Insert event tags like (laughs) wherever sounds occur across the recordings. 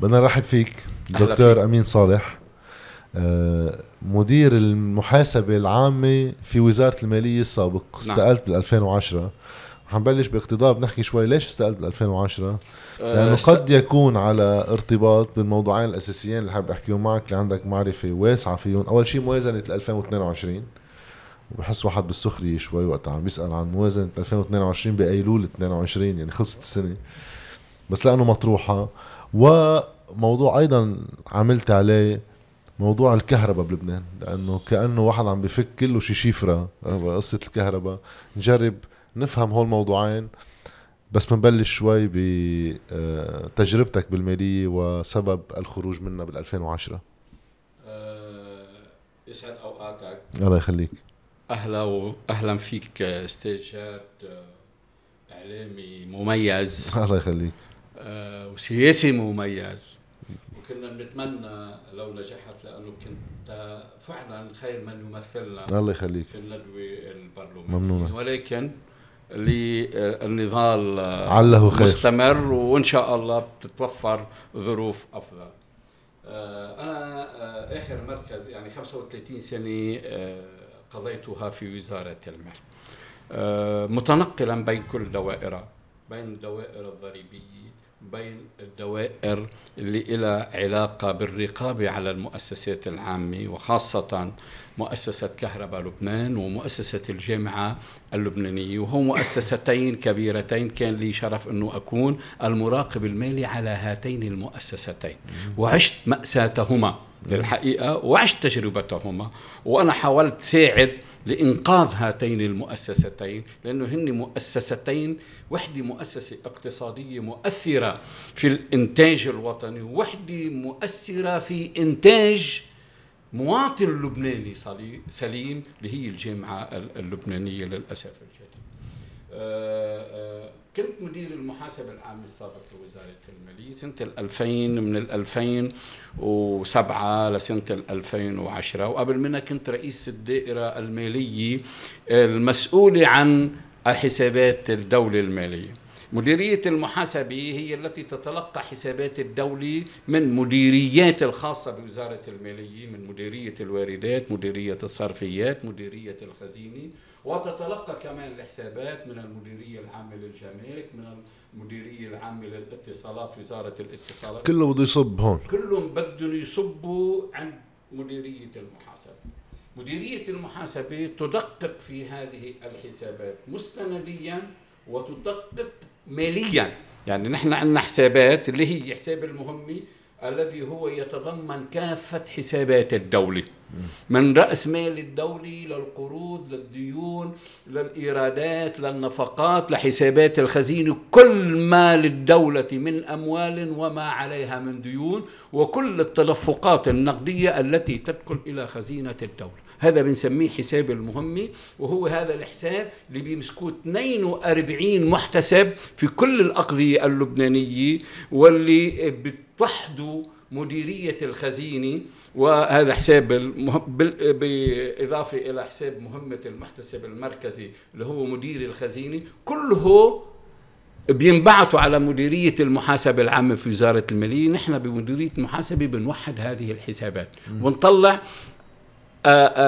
بدنا نرحب فيك دكتور أمين صالح. آه، مدير المحاسبة العامة في وزارة المالية السابق. نعم. استقلت بال 2010 حنبلش باقتضاب نحكي شوي ليش استقلت بال 2010 آه، لأنه قد يكون على ارتباط بالموضوعين الأساسيين اللي حابب أحكيهم معك. اللي عندك معرفة واسعة فيهم. أول شيء موازنة 2022 وبحس واحد بالسخرية شوي وقت عم بيسأل عن موازنة 2022 بايلول 22 يعني خلصت السنة. بس لأنه مطروحة وموضوع أيضا عملت عليه موضوع الكهرباء بلبنان لأنه كأنه واحد عم بفك كله شي شيفره قصة الكهرباء. نجرب نفهم هول الموضوعين بس بنبلش شوي بتجربتك بالمالية وسبب الخروج منها بال 2010 أه يسعد أوقاتك. الله يخليك. أهلا واهلا فيك أستاذ إعلامي مميز. (laughs) الله يخليك. وسياسي مميز. وكنا بنتمنى لو نجحت لأنه كنت فعلا خير من يمثلنا الله يخليك. في الندوة البرلمانيه ممنونة. ولكن للنضال عله خير. مستمر وإن شاء الله بتتوفر ظروف أفضل. آه، أنا آه، آخر مركز يعني 35 سنة آه، قضيتها في وزارة المال. متنقلا بين كل دوائرها بين الدوائر الضريبية بين الدوائر اللي لها علاقة بالرقابة على المؤسسات العامة وخاصة مؤسسة كهرباء لبنان ومؤسسة الجامعة اللبنانية وهو مؤسستين كبيرتين كان لي شرف أنه أكون المراقب المالي على هاتين المؤسستين. وعشت مأساتهما للحقيقة وعشت تجربتهما وأنا حاولت ساعد لإنقاذ هاتين المؤسستين لأنه هن مؤسستين وحدة مؤسسة اقتصادية مؤثرة في الإنتاج الوطني وحدة مؤثرة في إنتاج مواطن لبناني سليم اللي هي الجامعة اللبنانية للأسف الشديد. آه، آه، كنت مدير المحاسبة العامة السابق لوزارة المالية. سنة 2000 من 2007 لسنة 2010 وقبل منها كنت رئيس الدائرة المالية المسؤولة عن حسابات الدولة المالية. مديرية المحاسبة هي التي تتلقى حسابات الدولة من مديريات الخاصة بوزارة المالية من مديرية الواردات مديرية الصرفيات مديرية الخزينة. وتتلقى كمان الحسابات من المديرية العامة للجمارك من المديرية العامة للاتصالات وزارة الاتصالات. كله بده يصب هون. كلهم بدهم يصبوا عند مديرية المحاسبة. مديرية المحاسبة تدقق في هذه الحسابات مستنديا وتدقق ماليا. يعني نحن عندنا حسابات اللي هي حساب المهمي الذي هو يتضمن كافة حسابات الدولة. من رأس مال الدولة للقروض للديون للإيرادات للنفقات لحسابات الخزينة كل ما للدولة من أموال وما عليها من ديون وكل التدفقات النقدية التي تدخل إلى خزينة الدولة. هذا بنسميه حساب المهمي وهو هذا الحساب اللي بيمسكوه 42 محتسب في كل الأقضية اللبنانية واللي بتوحدوا مديرية الخزينة وهذا حساب بالإضافة إلى حساب مهمة المحتسب المركزي اللي هو مدير الخزينة كله بينبعثوا على مديرية المحاسبة العامة في وزارة المالية. نحن بمديرية المحاسبة بنوحد هذه الحسابات ونطلع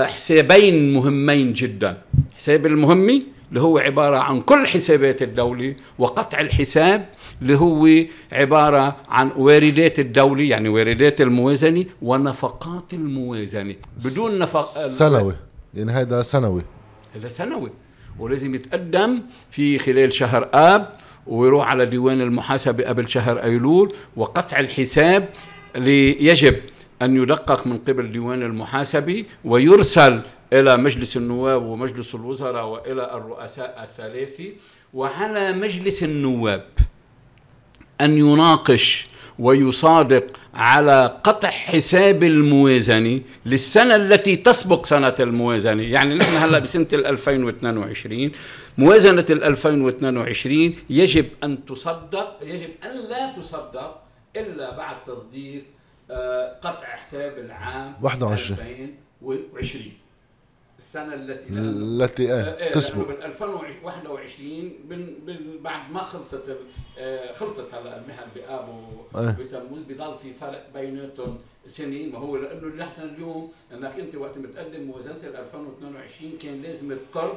حسابين مهمين جدا. حساب المهمي اللي هو عبارة عن كل حسابات الدولة وقطع الحساب اللي هو عبارة عن واردات الدولة يعني واردات الموازنة ونفقات الموازنة. بدون نفق سنوي. يعني هذا سنوي. هذا سنوي. ولازم يتقدم في خلال شهر آب ويروح على ديوان المحاسبة قبل شهر أيلول وقطع الحساب يجب أن يدقق من قبل ديوان المحاسبة ويرسل إلى مجلس النواب ومجلس الوزراء وإلى الرؤساء الثلاثة وعلى مجلس النواب. أن يناقش ويصادق على قطع حساب الموازنة للسنة التي تسبق سنة الموازنة. يعني نحن هلأ بسنة 2022 موازنة 2022 يجب أن تصدق يجب أن لا تصدق إلا بعد تصديق آه، قطع حساب العام 21 2020 السنة التي التي إيه تسبق. بال 2021 بعد ما خلصت خلصت هلا المهن بآب وبتموز بضل في فرق بيناتهم سنين. ما هو لأنه نحن اليوم انك أنت وقت متقدم موازنه 2022 كان لازم تضطر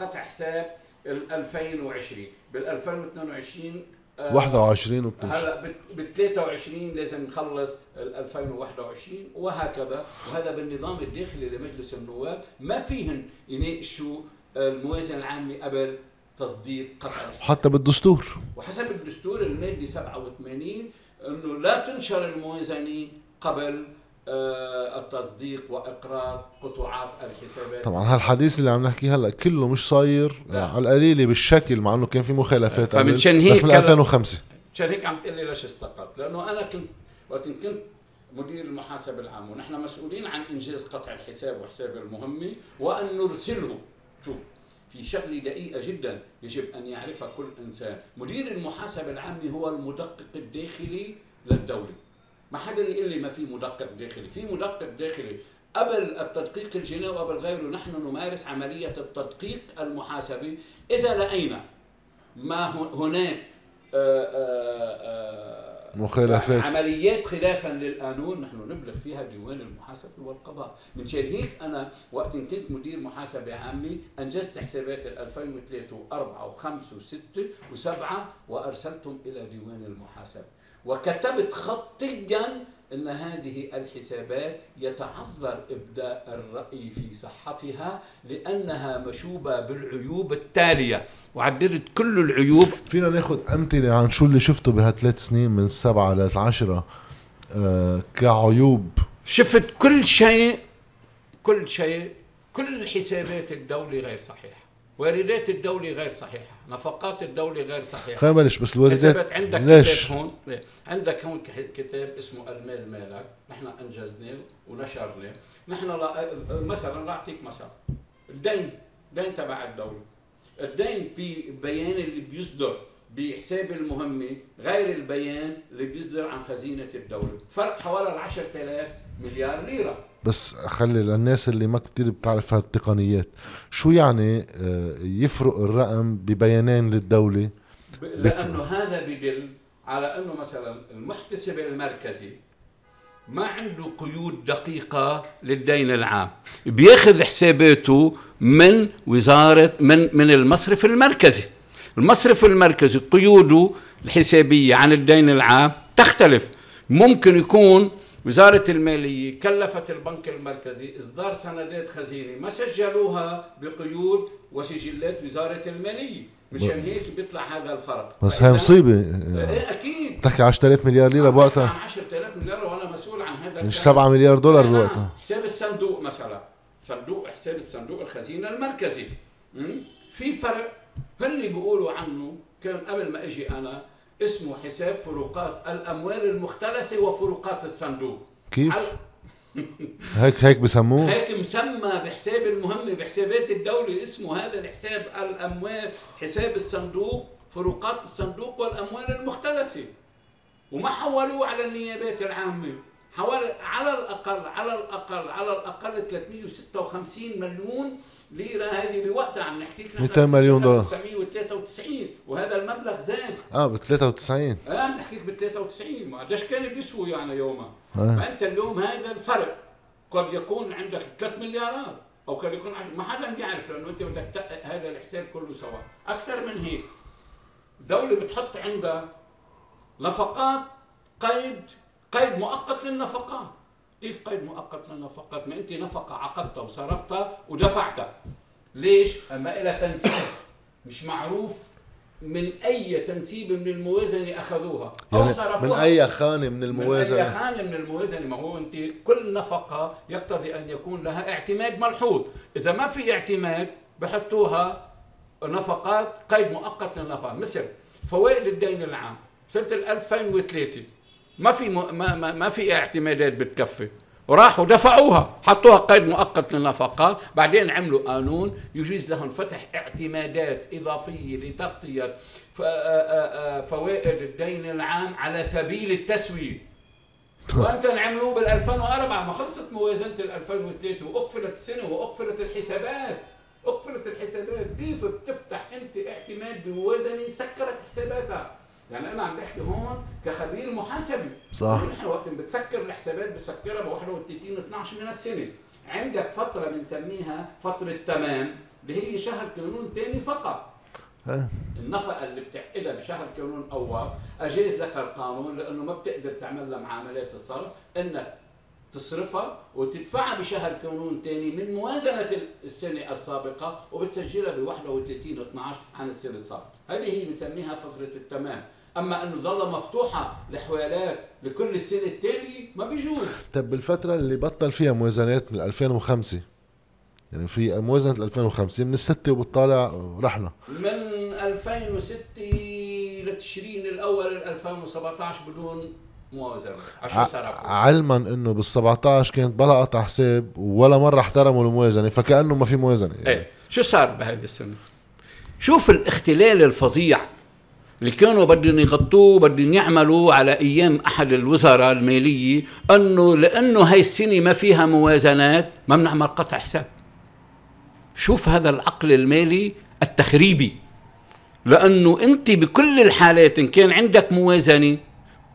قطع حساب ال 2020 بال 2022 21 وبتمشي هلا بال 23 لازم نخلص ال 2021 وهكذا. وهذا بالنظام الداخلي لمجلس النواب. ما فيهن يناقشوا الموازنة العامة قبل تصديق قطع حتى بالدستور. وحسب الدستور المادي 87 إنه لا تنشر الموازنة قبل آه، التصديق وإقرار قطوعات الحسابات. طبعا هالحديث اللي عم نحكيه هلأ كله مش صاير يعني على القليله بالشكل مع إنه كان في مخالفات فمنشان هيك بس من 2005 مشان هيك عم تقول لي ليش استقلت لأنه أنا كنت وقت كنت مدير المحاسبه العام ونحن مسؤولين عن إنجاز قطع الحساب وحساب المهمة وأن نرسله. شوف في شغلة دقيقة جدا يجب أن يعرفها كل إنسان. مدير المحاسبه العامه هو المدقق الداخلي للدولة. ما حدا يقول لي ما في مدقق داخلي. في مدقق داخلي. قبل التدقيق الجنائي وقبل غيره نحن نمارس عملية التدقيق المحاسبي. إذا لقينا ما هناك آه، آه، آه، مخالفات. عمليات خلافا للقانون نحن نبلغ فيها ديوان المحاسبه والقضاء. من شان هيك أنا وقت كنت مدير محاسبة عامة أنجزت حسابات 2003 و4 و5 و6 و7 وأرسلتهم إلى ديوان المحاسبة. وكتبت خطيا إن هذه الحسابات يتعذر إبداء الرأي في صحتها لأنها مشوبة بالعيوب التالية. وعددت كل العيوب. فينا ناخذ أمثلة عن شو اللي شفته بهالثلاث سنين من السبعه للعشره آه كعيوب. شفت كل شيء كل شيء كل حسابات الدولة غير صحيحة. واردات الدولة غير صحيحة نفقات الدولة غير صحيحة. خلينا نبلش بس الواردات عندك ليش؟ كتاب هون عندك هون كتاب اسمه المال مالك نحن أنجزناه ونشرناه. نحن لا مثلا أعطيك مثل الدين دين تبع الدولة. الدين في بيان اللي بيصدر بحساب المهمة غير البيان اللي بيصدر عن خزينة الدولة. فرق حوالي 10000 مليار ليرة. بس خلي للناس اللي ما كتير بتعرف هالتقنيات. شو يعني آه، يفرق الرقم ببيانين للدولة؟ لأنه هذا بدل على أنه مثلا المحتسب المركزي ما عنده قيود دقيقة للدين العام. بياخذ حساباته من وزارة من من المصرف المركزي. المصرف المركزي قيوده الحسابية عن الدين العام تختلف. ممكن يكون وزارة المالية كلفت البنك المركزي إصدار سندات خزينة ما سجلوها بقيود وسجلات وزارة المالية مشان هيك بيطلع هذا الفرق. بس هي مصيبة. إيه أكيد. بتحكي 10000 مليار ليرة بوقتها. عن 10000 مليار وأنا مسؤول عن هذا مش 7 مليار دولار بوقتها. حساب الصندوق مثلا صندوق حساب الصندوق الخزينة المركزي. في فرق. هن بيقولوا عنه كان قبل ما أجي أنا اسمه حساب فروقات الأموال المختلسة وفروقات الصندوق. كيف؟ (laughs) هيك هيك بسموه؟ هيك مسمى بحساب المهمه بحسابات الدولة اسمه هذا الحساب الأموال حساب الصندوق فروقات الصندوق والأموال المختلسة. وما حولوه على النيابات العامة. حوالي على الاقل على الاقل على الأقل 356 مليون ليرة هذه بوقتها عم نحكي لك. 200 مليون دولار. 1993 وهذا المبلغ زاد. آه ب 93 آه عم نحكي لك ب 93 ما قديش كان بيسوي يعني يومها؟ آه. فأنت اليوم هذا الفرق قد يكون عندك 3 مليارات أو قد يكون ما حدا بيعرف لأنه أنت بدك هذا الحساب كله سوا. أكثر من هيك الدولة بتحط عندها نفقات قيد قيد مؤقت للنفقات. كيف قيد مؤقت للنفقات ما أنت نفقة عقدتها وصرفتها ودفعتها ليش؟ أما إلى تنسيب. مش معروف من أي تنسيب من الموازنة أخذوها. يعني من أي خانة من الموازنة؟ من أي خانة من الموازنة. ما هو أنت كل نفقة يقتضي أن يكون لها اعتماد ملحوظ. إذا ما في اعتماد بحطوها نفقات قيد مؤقت للنفقات مثل فوائد الدين العام. سنة 2003 ما في ما ما, ما في اعتمادات بتكفي. وراحوا دفعوها حطوها قيد مؤقت للنفقات بعدين عملوا قانون يجيز لهم فتح اعتمادات إضافية لتغطية فوائد الدين العام على سبيل التسوية (laughs) وأنت نعملوه بال 2004 ما خلصت موازنة ال 2003 وأقفلت السنة وأقفلت الحسابات. أقفلت الحسابات كيف بتفتح أنت اعتماد بموازنة سكرت حساباتها؟ يعني أنا عم بحكي هون كخبير محاسبي. صح. نحن وقت بتسكر الحسابات بتسكرها ب 31 12 من السنة. عندك فترة بنسميها فترة تمام اللي هي شهر كانون ثاني فقط. النفقة اللي بتعقدها بشهر كانون أول أجاز لك القانون لأنه ما بتقدر تعمل لها معاملات الصرف إنك تصرفها وتدفعها بشهر كانون ثاني من موازنة السنة السابقة وبتسجلها ب 31 12 عن السنة السابقة. هذه هي بنسميها فترة التمام. أما انه ظل مفتوحة لحوالات لكل السنة التاليه ما بيجوز. طيب بالفترة اللي بطل فيها موازنات من 2005 يعني في موازنة 2005 من الستة وبالطالع رحنا من 2006 لتشرين الأول 2017 بدون موازنة. علما إنه بال 17 كانت بلا قطع حساب ولا مرة احترموا الموازنة فكأنه ما في موازنة يعني. إيه. شو صار بهذه السنة؟ شوف الاختلال الفظيع اللي كانوا بدهم يغطوه بدهم يعملوا على أيام أحد الوزراء المالية أنه لأنه هاي السنة ما فيها موازنات ما بنعمل قطع حساب. شوف هذا العقل المالي التخريبي. لأنه أنت بكل الحالات إن كان عندك موازنة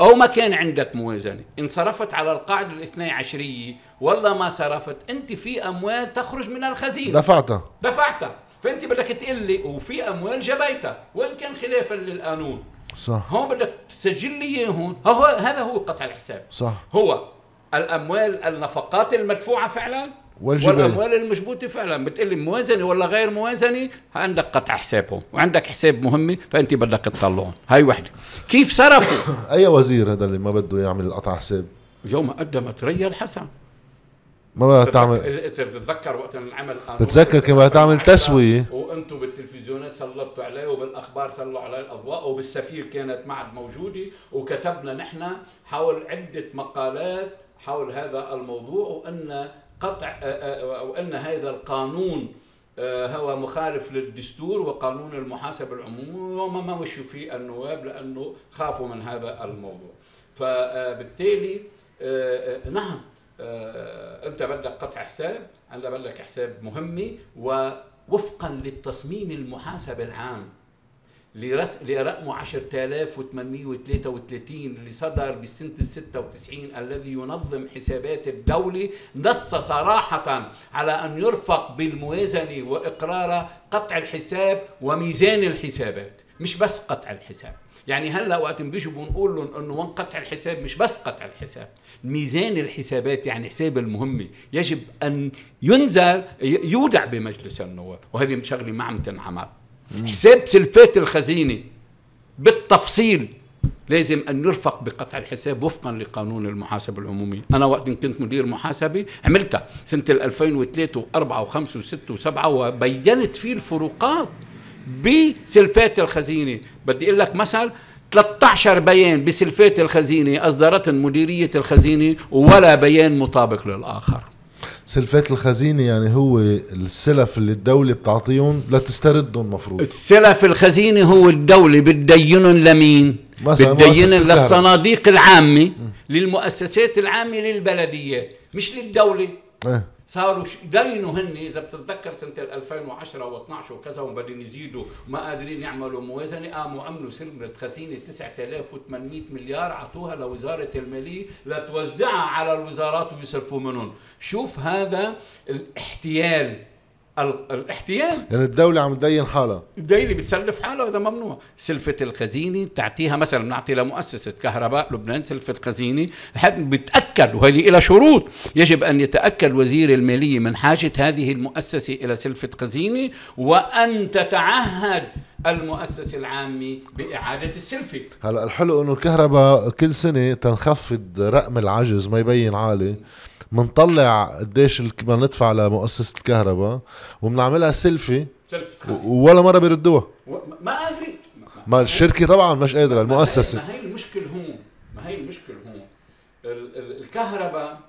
أو ما كان عندك موازنة ان صرفت على القاعدة الاثني عشرية ولا ما صرفت أنت في أموال تخرج من الخزينة. دفعتها. دفعتها. فأنت بدك تقول لي وفي أموال جبيتها وان كان خلافا للقانون؟ صح. هون بدك تسجل لي اياه هون هو هذا هو قطع الحساب. صح. هو الأموال النفقات المدفوعة فعلا؟ والجبال. والأموال المشبوطه فعلا. بتقلي موازنة ولا غير موازنة؟ عندك قطع حسابهم. وعندك حساب مهمة فأنت بدك تطلعهم. هاي وحدة. كيف صرفوا؟ (coughs) أي وزير هذا اللي ما بده يعمل قطع حساب؟ يوم قدمت ريا الحسن. ما بدها تعمل إذا أنت بتتذكر وقت انعمل بتذكر كان بدها تعمل تسوية. وأنتم بالتلفزيونات سلطتوا عليه وبالأخبار سلوا عليه الأضواء وبالسفير كانت معد موجودة وكتبنا نحن حول عدة مقالات حول هذا الموضوع وأن قطع آه، آه، وأن هذا القانون آه، هو مخالف للدستور وقانون المحاسبه العمومي وما ما مشوا فيه النواب لأنه خافوا من هذا الموضوع. فبالتالي نعم أنت بدك قطع حساب انت بدك حساب مهمة ووفقا للتصميم المحاسبه العام لرقمه 10833 اللي صدر بسنة ال 96 الذي ينظم حسابات الدولة نص صراحة على أن يرفق بالموازنة وإقرار قطع الحساب وميزان الحسابات مش بس قطع الحساب. يعني هلا وقت بيجوا بنقول لهم إنه وين قطع الحساب مش بس قطع الحساب ميزان الحسابات يعني حساب المهمة يجب أن ينزل يودع بمجلس النواب وهذه شغلة ما عم تنعمل. حساب سلفات الخزينة بالتفصيل لازم أن يرفق بقطع الحساب وفقا لقانون المحاسبه العمومي، أنا وقت كنت مدير محاسبة عملتها سنة 2003 و4 و5 و6 و7 وبينت فيه الفروقات. بسلفات الخزينة، بدي أقول لك مثل 13 بيان بسلفات الخزينة اصدرتهم مديريه الخزينة ولا بيان مطابق للآخر. سلفات الخزينة يعني هو السلف اللي الدولة بتعطيهم لتستردهم مفروض. السلف الخزينة هو الدولة بتدينهم لمين؟ بتدينهم للصناديق العامة للمؤسسات العامة للبلديات مش للدولة. إيه. صاروا يدينوا هن إذا بتتذكر سنة 2010 و12 وكذا وبدهم يزيدوا ما قادرين يعملوا. موازنة قاموا عملوا سلمة خزينة 9800 مليار اعطوها لوزارة المالية لتوزعها على الوزارات ويصرفوا منهم. شوف هذا الاحتيال. الاحتيال. يعني الدولة عم تدين حالها. الدولة بتسلف حالها وهذا ممنوع. سلفة الخزينة تعطيها مثلا بنعطي لمؤسسة كهرباء لبنان سلفة خزينة. بتأكد وهذه لها شروط. يجب أن يتأكد وزير المالية من حاجة هذه المؤسسة إلى سلفة خزينة وأن تتعهد المؤسسة العامة بإعادة السلفة. هلا الحلو إنه الكهرباء كل سنة تنخفض رقم العجز ما يبين عالي. بنطلع قديش بدنا ندفع لمؤسسة الكهرباء وبنعملها سيلفي ولا مرة بيردوها. ما قادرين. ما الشركة طبعا مش قادرة المؤسسة. ما هي المشكلة هون. ما هي المشكلة هون. الكهرباء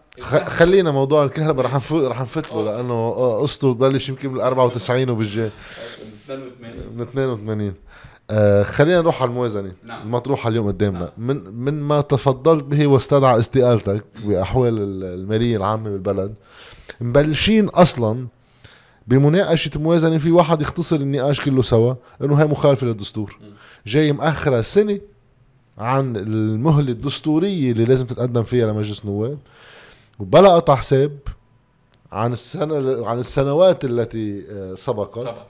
خلينا موضوع الكهرباء رح نفوت رح نفوت له لأنه قصته ببلش يمكن بال 94 وبالجاي. 82 من 82 آه خلينا نروح على الموازنة. نعم. المطروحة اليوم قدامنا. نعم. من من ما تفضلت به واستدعى استقالتك بأحوال المالية العامة بالبلد مبلشين أصلا بمناقشة موازنة في واحد يختصر النقاش كله سوا إنه هي مخالفة للدستور. جاي مأخرة سنة عن المهلة الدستورية اللي لازم تتقدم فيها لمجلس النواب وبلا قطع حساب عن السنة عن السنوات التي آه، سبقت.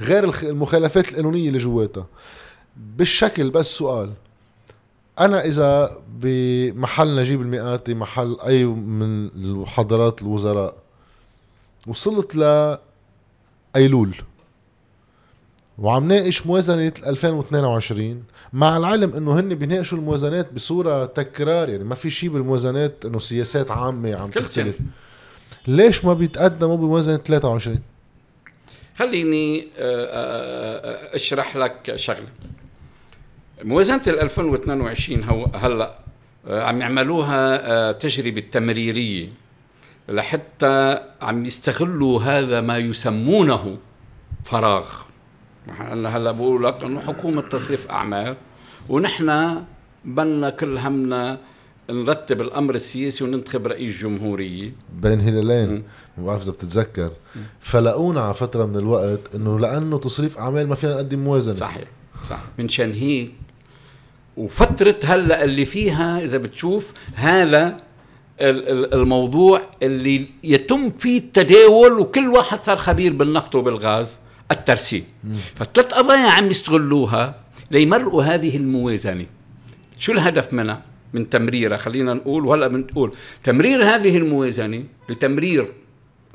غير المخالفات القانونية اللي جواتها. بالشكل بس سؤال. أنا إذا بمحل نجيب المئاتي محل أي من حضرات الوزراء وصلت ل أيلول وعم ناقش موازنة 2022 مع العلم إنه هن بيناقشوا الموازنات بصورة تكرار يعني ما في شيء بالموازنات إنه سياسات عامة عم تختلف. ليش ما بيتقدموا بموازنة 23 خليني آه، آه، آه، أشرح لك شغلة. موازنة 2022 هلا عم يعملوها تجربة تمريرية لحتى عم يستغلوا هذا ما يسمونه فراغ. أنا هلا بقول لك إنه حكومة تصريف أعمال ونحن بدنا كل همنا نرتب الأمر السياسي وننتخب رئيس جمهورية. بين هلالين. ما بعرف إذا بتتذكر. فلقونا على فترة من الوقت إنه لأنه تصريف أعمال ما فينا نقدم موازنة. صحيح صح من هيك وفترة هلأ اللي فيها إذا بتشوف هذا الموضوع اللي يتم فيه التداول وكل واحد صار خبير بالنفط وبالغاز الترسيم فالثلاث قضايا عم يستغلوها ليمرقوا هذه الموازنة. شو الهدف منها؟ من تمريرها خلينا نقول وهلأ بنقول تمرير هذه الموازنة لتمرير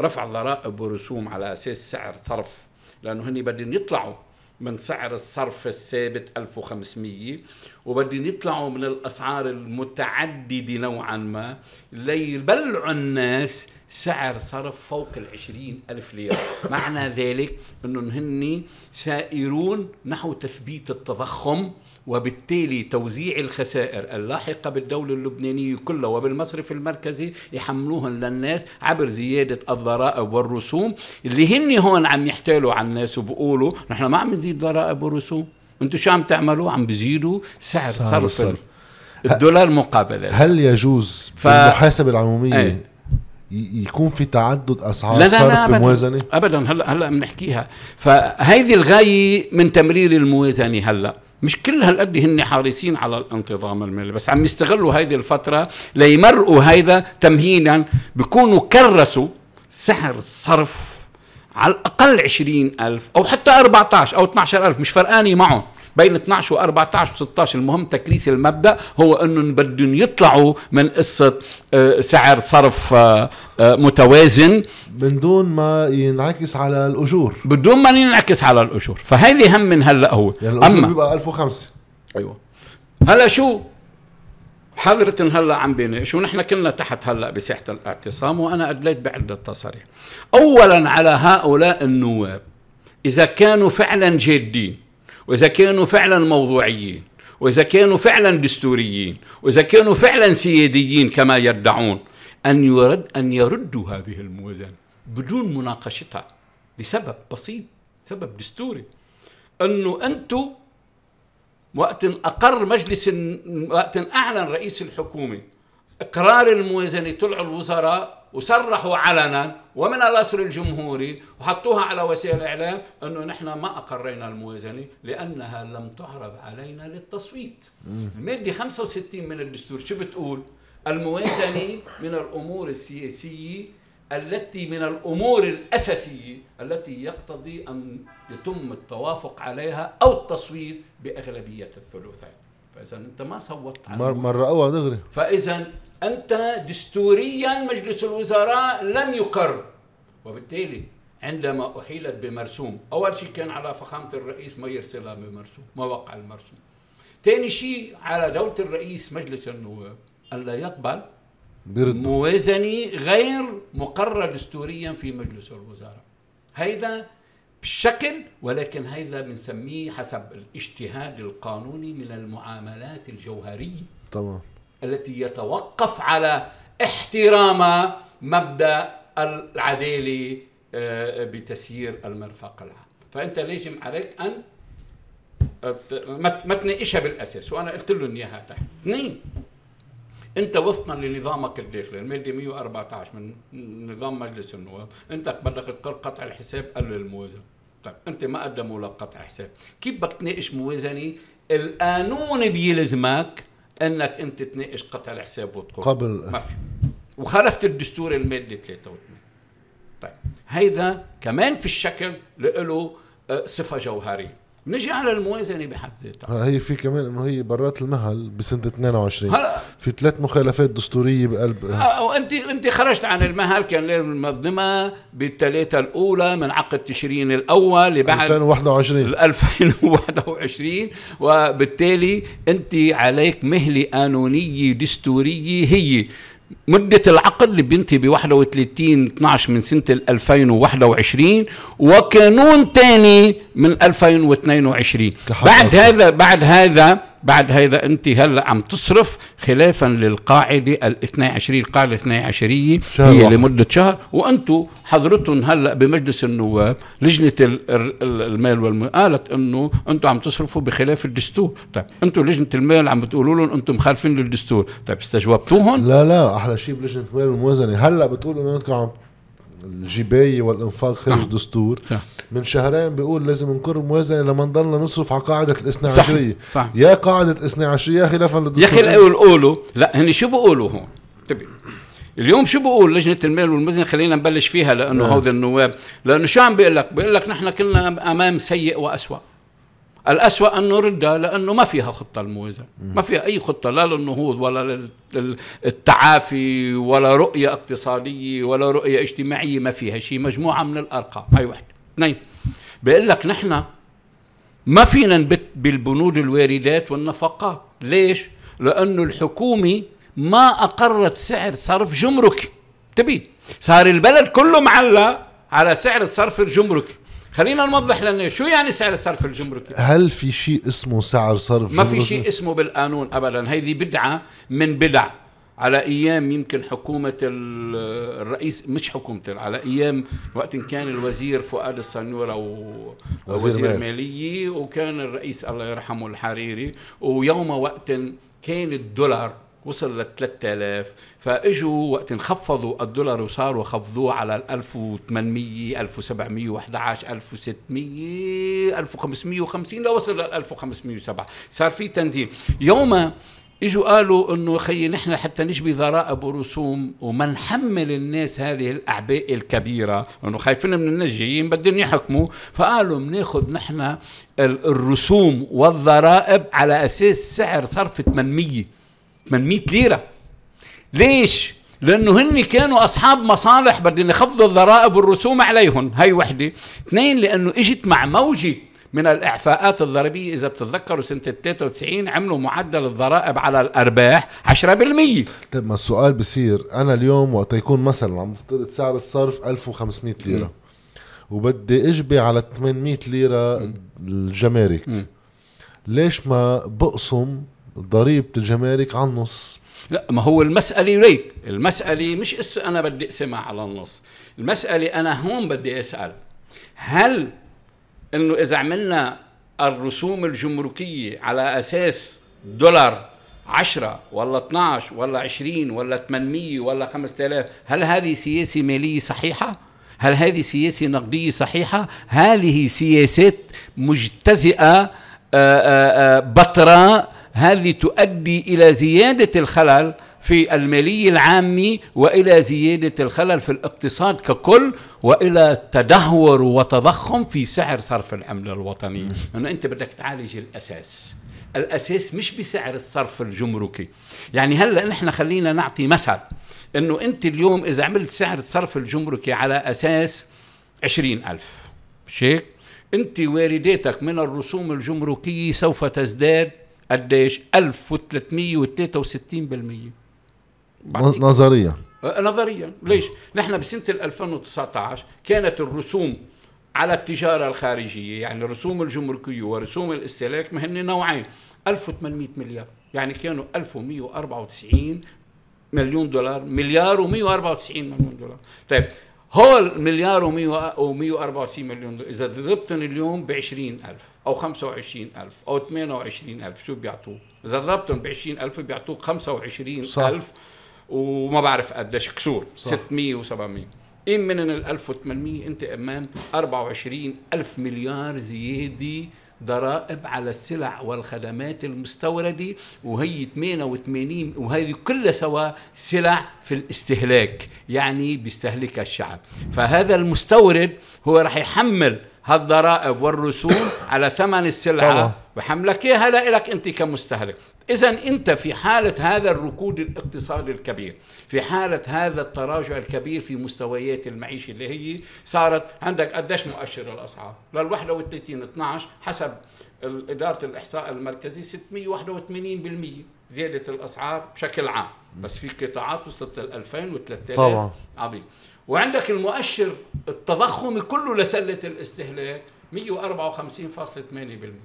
رفع ضرائب ورسوم على أساس سعر صرف لأنه هني بدهم يطلعوا من سعر الصرف الثابت 1500 وبدهم يطلعوا من الأسعار المتعددة نوعا ما ليبلعوا الناس سعر صرف فوق العشرين ألف ليرة. (laughs) معنى ذلك أنهم هن سائرون نحو تثبيت التضخم وبالتالي توزيع الخسائر اللاحقة بالدولة اللبنانية كلها وبالمصرف المركزي يحملوهن للناس عبر زيادة الضرائب والرسوم اللي هن هون عم يحتالوا على الناس وبقولوا نحن ما عم نزيد ضرائب ورسوم أنتم شو عم تعملوا؟ عم بزيدوا سعر صرف الصرف. الدولار مقابل هل يجوز ف... بالمحاسبة العمومية أي. يكون في تعدد أسعار لا لا صرف لا بموازنة؟ ابدا. هلا هلا بنحكيها. فهيدي الغاية من تمرير الموازنة هلا. مش كل هالقد هن حريصين على الانتظام المالي بس عم يستغلوا هذه الفترة ليمرقوا هيدا تمهيدا بيكونوا كرسوا سعر الصرف على الأقل عشرين ألف أو حتى 14 أو 12 ألف مش فرقاني معهم. بين 12 و 14 و 16 المهم تكريس المبدأ هو أنهم بدهم يطلعوا من قصة آه، سعر صرف آه، آه، متوازن. من دون ما ينعكس على الأجور. بدون ما ينعكس على الأجور. فهذه هم من هلأ هو. يعني الأجور أما بيبقى 1005 أيوه. هلأ شو؟ حضرة هلأ عم بيناقش ونحن كنا تحت هلأ بساحة الاعتصام وأنا أدليت بعدة تصاريح. اولا على هؤلاء النواب. إذا كانوا فعلا جادين وإذا كانوا فعلا موضوعيين وإذا كانوا فعلا دستوريين وإذا كانوا فعلا سياديين كما يدعون أن يرد أن يردوا هذه الموازنة بدون مناقشتها لسبب بسيط سبب دستوري. أنه أنتم وقت أقر مجلس وقت أعلن رئيس الحكومة إقرار الموازنة طلعوا الوزراء وصرحوا علنا ومن الأصل الجمهوري وحطوها على وسائل الإعلام أنه نحن ما أقرينا الموازنة لأنها لم تعرض علينا للتصويت. الماده 65 من الدستور شو بتقول؟ الموازنة من الأمور السياسية التي من الأمور الأساسية التي يقتضي أن يتم التوافق عليها أو التصويت بأغلبية الثلثين. فإذا أنت ما صوتت على مرة أول دغري فإذا أنت دستوريا مجلس الوزراء لم يقر. وبالتالي عندما أحيلت بمرسوم أول شيء كان على فخامة الرئيس ما يرسلها بمرسوم ما وقع المرسوم. ثاني شيء على دولة الرئيس مجلس النواب ألا يقبل برد. موازنة غير مقرة دستوريا في مجلس الوزراء. هيدا بالشكل ولكن هيدا بنسميه حسب الاجتهاد القانوني من المعاملات الجوهرية. طبعا التي يتوقف على احترام مبدأ العداله بتسيير المرفق العام. فأنت لازم عليك أن ما تناقشها بالأساس. وأنا قلت لهم اياها تحت اثنين أنت وفقا لنظامك الداخلي. المادة 114 من نظام مجلس النواب. أنت بدك تقر قطع الحساب قبل الموازنة. طيب أنت ما قدموا لك قطع حساب. كيف بدك تناقش موازنة؟ القانون بيلزمك انك انت تناقش قطع الحساب وتقول. قبل. ما في. وخالفت الدستور الماده 83 طيب هيدا كمان في الشكل له آه، صفة جوهرية. نجي على الموازنه بحد ذاتها. هي في كمان إنه هي برات المهل بسنة 22 هلا. في ثلاث مخالفات دستورية بقلب. آه، وانت انت خرجت عن المهل كان لازم المنظمه بالثلاثة الأولى من عقد تشرين الأول لبعد 2021 2021 وبالتالي أنت عليك مهلة قانونية دستورية هي. مدة العقد اللي بينتهي ب 31 12 من سنة 2021 وقانون ثاني من 2022 بعد هذا بعد هذا بعد هذا أنت هلا عم تصرف خلافا للقاعدة ال 22 القاعدة ال 12 هي واحد. لمدة شهر. وأنتم حضرتهم هلا بمجلس النواب لجنة المال والمال قالت إنه أنتم عم تصرفوا بخلاف الدستور. طيب أنتم لجنة المال عم بتقولوا لهم أنتم مخالفين للدستور. طيب استجوبتوهم؟ لا لا أحلى شيء بلجنة المال والموازنة. هلا بتقولوا أنتم عم الجبايه والإنفاق خارج نعم. دستور. صح. من شهرين بيقول لازم نقر موازنة لما نضلنا نصرف على قاعدة الاثنى عشرية. صح. يا قاعدة الاثنى عشرية خلافا للدستور. يا أخي قولوا لا هني شو بيقولوا هون؟ انتبه اليوم شو بقول لجنة المال والموازنه خلينا نبلش فيها لأنه نعم. هودي النواب. لأنه شو عم بيقول لك بيقول لك نحن كنا أمام سيء وأسوأ. الأسوأ أن نردها لأنه ما فيها خطة الموازنة ما فيها أي خطة لا للنهوض ولا للتعافي ولا رؤية اقتصادية ولا رؤية اجتماعية ما فيها شيء. مجموعة من الأرقام. هاي واحدة. اثنين بيقول لك نحن ما فينا نبت بالبنود الواردات والنفقات. ليش؟ لأنه الحكومة ما أقرت سعر صرف جمركي تبي؟ صار البلد كله معلق على سعر الصرف الجمركي خلينا نوضح لنا شو يعني سعر الصرف الجمركي هل في شيء اسمه سعر صرف ما في شيء اسمه بالقانون ابدا. هذه بدعة من بدع. على أيام يمكن حكومة الرئيس مش حكومة على أيام وقت كان الوزير فؤاد الصنور أو وزير, وزير مالية وكان الرئيس الله يرحمه الحريري ويوم وقت كان الدولار وصل ل 3000 فاجوا وقت انخفضوا الدولار وصاروا خفضوه على 1800 1711 1600 1550 لوصل ل 1507 صار في تنزيل. يوم إجوا قالوا إنه خي نحن حتى نشبي ضرائب ورسوم وما نحمل الناس هذه الأعباء الكبيرة. لأنه خايفين من الناس جايين بدهم يحكموا. فقالوا بناخذ نحن الرسوم والضرائب على أساس سعر صرف 800 800 ليرة. ليش؟ لأنه هن كانوا أصحاب مصالح بدهم يخفضوا الضرائب والرسوم عليهم هي وحدة. اثنين لأنه إجت مع موجة من الإعفاءات الضريبية. إذا بتتذكروا سنة 93 عملوا معدل الضرائب على الأرباح 10% طيب ما السؤال بصير أنا اليوم وقت يكون مثلا عم بفترض سعر الصرف 1500 ليرة. م. وبدي أجبي على 800 ليرة. الجمارك. م. ليش ما بقسم ضريبة الجمارك على النص لا ما هو المسألة ليك المسألة مش اس أنا بدي أقسمها على النص المسألة أنا هون بدي أسأل هل إنه إذا عملنا الرسوم الجمركية على أساس دولار 10 ولا 12 ولا 20 ولا 800 ولا 5000 هل هذه سياسة مالية صحيحة؟ هل هذه سياسة نقدية صحيحة؟ هذه سياسات مجتزئة آه، آه، آه، بطرة هذه تؤدي إلى زيادة الخلل في الماليه العامه وإلى زيادة الخلل في الاقتصاد ككل وإلى تدهور وتضخم في سعر صرف العمله الوطنيه إنه أنت بدك تعالج الأساس. الأساس مش بسعر الصرف الجمركي. يعني هلأ نحن خلينا نعطي مثل إنه أنت اليوم إذا عملت سعر الصرف الجمركي على أساس عشرين ألف. مش هيك؟ أنت وارداتك من الرسوم الجمركية سوف تزداد قديش 1363% نظريا. أه، نظريا. ليش؟ نحن بسنة 2019 كانت الرسوم على التجارة الخارجية يعني الرسوم الجمركية ورسوم الاستهلاك ما هن نوعين 1800 مليار. يعني كانوا 1194 مليون دولار. مليار و194 مليون دولار. طيب هول مليار و164 مليون دولار. إذا ضربتهم اليوم ب 20000 أو 25000 أو 28000 شو بيعطوك؟ إذا ضربتهم ب 20000 بيعطوك 25000 وما بعرف قديش كسور. صح. 600 و700 إن من ال 1800 أنت أمام 24 ألف مليار زيادة ضرائب على السلع والخدمات المستوردة وهي 88 وهذه كلها سوا سلع في الاستهلاك يعني بيستهلكها الشعب. فهذا المستورد هو راح يحمل هالضرائب والرسوم على ثمن السلعة وحملك اياها لك أنت كمستهلك. اذا أنت في حالة هذا الركود الاقتصادي الكبير في حالة هذا التراجع الكبير في مستويات المعيشة اللي هي صارت عندك قديش مؤشر الأسعار؟ لل 31 12 حسب إدارة الإحصاء المركزي 681% زياده الأسعار بشكل عام. بس في قطاعات وصلت لل 2000 و 3000 طبعا. عظيم. وعندك المؤشر التضخمي كله لسلة الاستهلاك 154.8%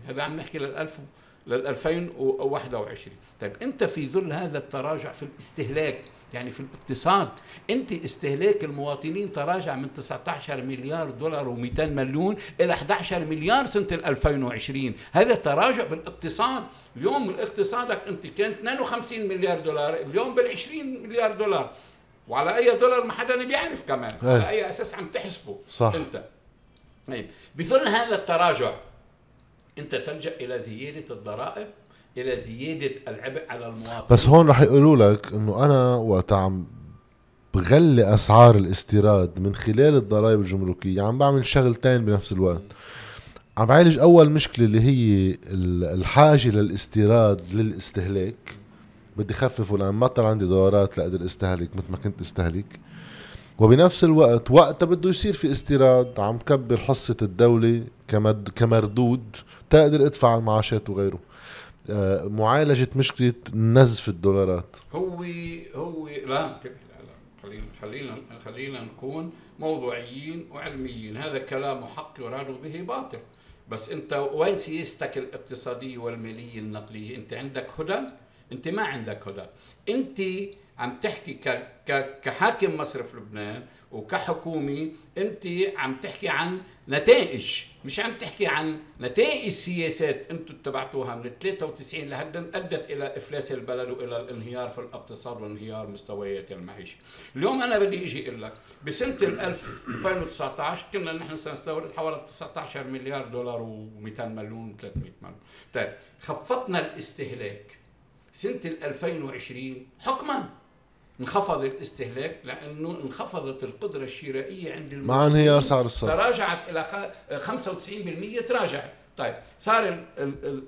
هذا عم نحكي لل 1000 لل 2021 طيب أنت في ظل هذا التراجع في الاستهلاك يعني في الاقتصاد أنت استهلاك المواطنين تراجع من 19 مليار دولار و200 مليون إلى 11 مليار سنة 2020 هذا تراجع بالاقتصاد. اليوم اقتصادك أنت كان 52 مليار دولار اليوم بال 20 مليار دولار. وعلى أي دولار ما حدا بيعرف كمان. أي. على أي أساس عم تحسبه صح. أنت. طيب بظل هذا التراجع انت تلجأ إلى زيادة الضرائب إلى زيادة العبء على المواطن. بس هون رح يقولوا لك إنه أنا وقت عم بغلي أسعار الاستيراد من خلال الضرائب الجمركية عم بعمل شغلتين بنفس الوقت. عم بعالج أول مشكلة اللي هي الحاجة للاستيراد للاستهلاك. بدي خففه لأن بطل عندي دولارات لأقدر استهلك مثل ما كنت استهلك. وبنفس الوقت وقتها بده يصير في استيراد عم كبر حصة الدولة كمردود تقدر ادفع المعاشات وغيره. آه، معالجة مشكلة نزف الدولارات. هو هو لا خلينا خلينا خلينا نكون موضوعيين وعلميين. هذا كلام حق يراد به باطل. بس انت وين سياستك الاقتصادية والمالية النقديه انت عندك هدى؟ انت ما عندك هدى. انت عم تحكي كحاكم مصرف لبنان وكحكومي انت عم تحكي عن نتائج مش عم تحكي عن نتائج سياسات أنتم اتبعتوها من 93 لهدا ادت إلى افلاس البلد والى الانهيار في الاقتصاد وانهيار مستويات المعيشة. اليوم أنا بدي أجي أقول لك بسنة 2019 كنا نحن سنستورد حوالي 19 مليار دولار و200 مليون 300 مليون. طيب خفضنا الاستهلاك سنة 2020 حكما انخفض الاستهلاك لأنه انخفضت القدرة الشرائية عند مع انهيار سعر الصرف. تراجعت إلى 95% تراجعت. طيب صار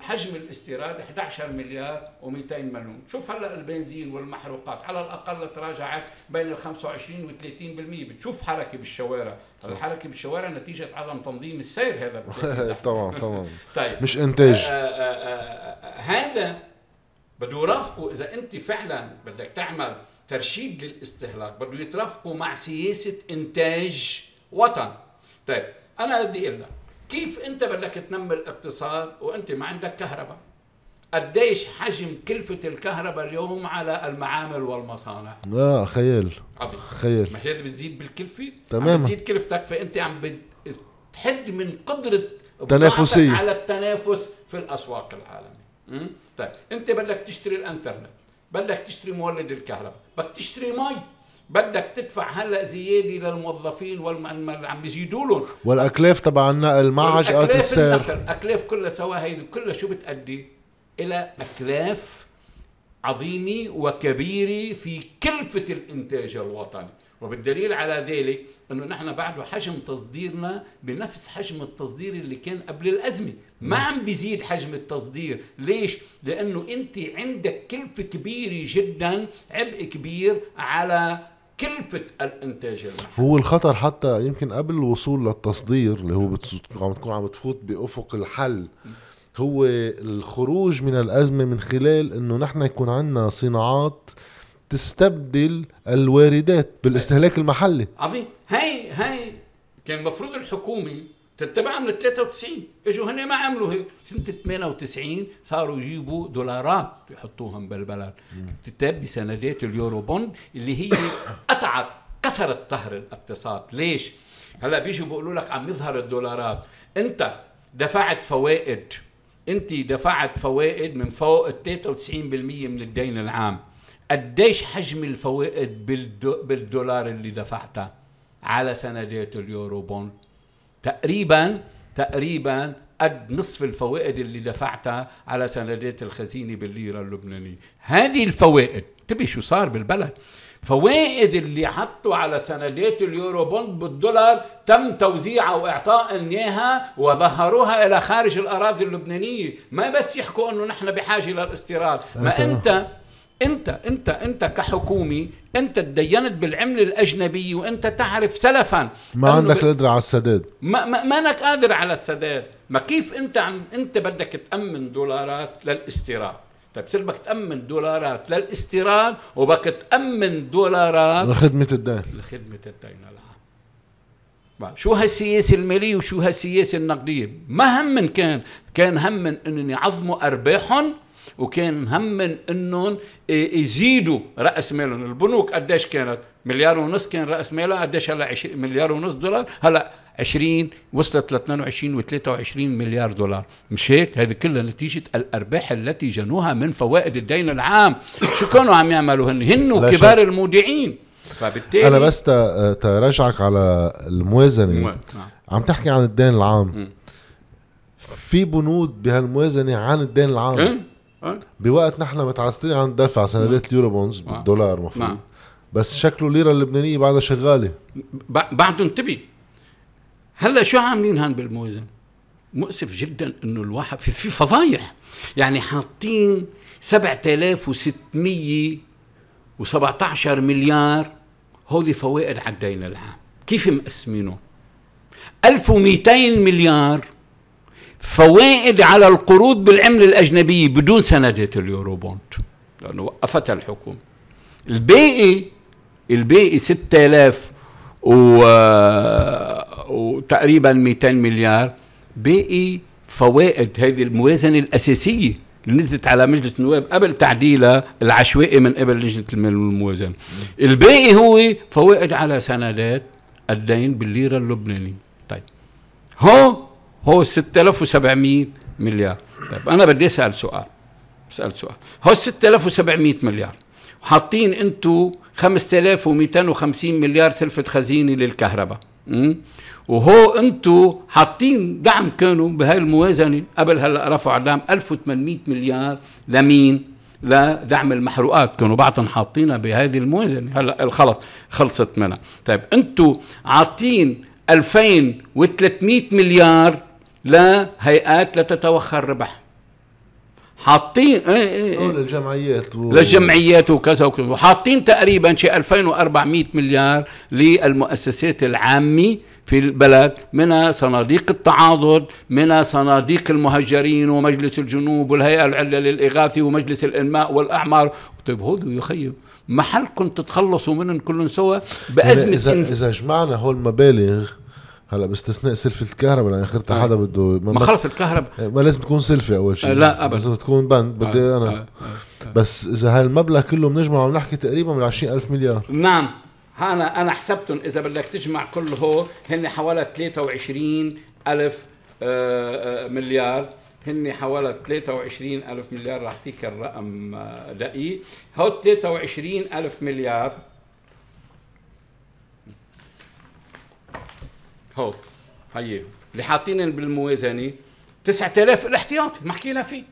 حجم الاستيراد 11 مليار و200 مليون. شوف هلأ البنزين والمحروقات على الأقل تراجعت بين ال 25 و 30% بتشوف حركة بالشوارع. الحركه بالشوارع نتيجة عدم تنظيم السير هذا. (laughs) طبعا طبعا. (laughs) طيب. مش إنتاج. آآ آآ آآ هذا بده يرافقه إذا أنت فعلا بدك تعمل ترشيد للاستهلاك بده يترافقوا مع سياسة إنتاج وطن. طيب أنا بدي أقول لك كيف أنت بدك تنمي الاقتصاد وأنت ما عندك كهرباء؟ قديش حجم كلفة الكهرباء اليوم على المعامل والمصانع؟ لا خيال. عظيم. خيال. مش هذا بتزيد بالكلفة؟ تماما. بتزيد كلفتك فأنت عم بتحد من قدرة تنافسية. على التنافس في الأسواق العالمية. طيب أنت بدك تشتري الإنترنت. بدك تشتري مولد الكهرباء بدك تشتري مي بدك تدفع هلا زيادة للموظفين واللي عم بيزيدوا لهم. والأكلاف تبع النقل مع عجقات السعر الاكلاف كلها سوا هي كلها شو بتأدي؟ إلى أكلاف عظيمة وكبيرة في كلفة الإنتاج الوطني. وبالدليل على ذلك أنه نحن بعده حجم تصديرنا بنفس حجم التصدير اللي كان قبل الأزمة. ما عم بيزيد حجم التصدير. ليش؟ لأنه أنت عندك كلفة كبيرة جدا عبء كبير على كلفة الإنتاج المحلي هو الخطر حتى يمكن قبل الوصول للتصدير اللي هو عم تكون عم بتفوت بأفق الحل هو الخروج من الأزمة من خلال إنه نحن يكون عندنا صناعات تستبدل الواردات بالاستهلاك المحلي. عظيم. هاي هاي كان المفروض الحكومة تتبعها من 93 إجوا هن ما عملوا هيك. سنة 98 صاروا يجيبوا دولارات يحطوهم بالبلد. تتاب بسندات اليورو بوند اللي هي قطعت كسرت ظهر الاقتصاد. ليش؟ هلا بيجوا بيقولوا لك عم يظهر الدولارات. أنت دفعت فوائد. أنت دفعت فوائد من فوق ال 93% من الدين العام. قديش حجم الفوائد بالدولار اللي دفعتها على سندات اليورو بوند تقريبا تقريبا قد نصف الفوائد اللي دفعتها على سندات الخزينة بالليرة اللبنانية. هذه الفوائد تبي شو صار بالبلد؟ فوائد اللي حطوا على سندات اليورو بوند بالدولار تم توزيعها وإعطاء إياها وظهروها إلى خارج الأراضي اللبنانية. ما بس يحكوا إنه نحن بحاجة للاستيراد ما أنت انت انت انت كحكومه انت تدينت بالعمله الاجنبيه وانت تعرف سلفا. ما عندك القدره على السداد. ما ما مانك قادر على السداد. ما كيف انت عم انت بدك تأمن دولارات للاستيراد؟ طيب بصير بدك تأمن دولارات للاستيراد وبدك تأمن دولارات لخدمة الدين. لخدمة الدين. العام شو هالسياسة المالية وشو هالسياسة النقدية؟ ما هم من كان كان هم من إنهم يعظموا أرباحهم وكان هم من انهم يزيدوا رأس مالهم. البنوك قديش كانت؟ مليار ونص كان رأس مالها. قديش هلا مليار ونص دولار؟ هلا 20 وصلت ل 22 و 23 مليار دولار. مش هيك؟ هذه كلها نتيجة الأرباح التي جنوها من فوائد الدين العام. (clears throat) شو كانوا عم يعملوا هن؟ هن وكبار المودعين. فبالتالي أنا بس ترجعك على الموازنة. نعم. عم تحكي عن الدين العام. م. في بنود بهالموازنة عن الدين العام. أه؟ بوقت نحن متعسرين عن دفع سندات اليورو بونز بالدولار مفروض. نعم. بس شكله الليرة اللبنانية بعدها شغالة. بعده انتبه. هلا شو عاملين هان بالموازنة؟ مؤسف جدا إنه الواحد في, في فضايح. يعني حاطين 7617 مليار هودي فوائد على الدين العام. كيف مقسمينه 1200 مليار فوائد على القروض بالعملة الأجنبية بدون سندات اليورو بوند لأنه وقفتها الحكومة. الباقي الباقي 6000 و... وتقريبا 200 مليار. باقي فوائد هذه الموازنة الأساسية اللي نزلت على مجلس النواب قبل تعديلها العشوائي من قبل لجنة المال والموازنة الباقي هو فوائد على سندات الدين بالليرة اللبنانية. طيب. هو هو 6700 مليار. طيب أنا بدي أسأل سؤال. أسأل سؤال. هو 6700 مليار. حاطين أنتم 5250 مليار سلفة خزينة للكهرباء. وهو أنتم حاطين دعم كانوا بهاي الموازنة قبل هلا رفعوا دعم 1800 مليار لمين؟ لدعم المحروقات. كانوا بعضهم حاطينها بهذه الموازنة. هلا خلص خلصت منها. طيب أنتم عاطين 2300 مليار لهيئات لتتوخى الربح حاطين إيه إيه إيه. للجمعيات و... للجمعيات وكذا وكذا. وحاطين تقريبا شيء 2400 مليار للمؤسسات العامة في البلد من صناديق التعاضد من صناديق المهجرين ومجلس الجنوب والهيئة العليا للإغاثة ومجلس الإنماء والأعمار. طيب هودو يخيب محلكم تتخلصوا منهم كلهم سوا بأزمة إذا, إذا جمعنا هول المبالغ هلا باستثناء سلفة الكهرباء لأن اخرتها آه. حدا بده ما, خلص الكهرباء ما لازم تكون سلفة أول شيء لا ابدا لازم تكون بند بدي آه. أنا آه. آه. بس إذا هالمبلغ كله بنجمعه بنحكي تقريبا من 20000 مليار نعم أنا أنا حسبتهم إذا بدك تجمع كله هن حوالي 23 ألف آه، مليار هن حوالي 23 ألف مليار راح أعطيك الرقم دقيق هو 23 ألف مليار هو هي اللي حاطين بالموازنة 9000 الاحتياطي ما حكينا فيه.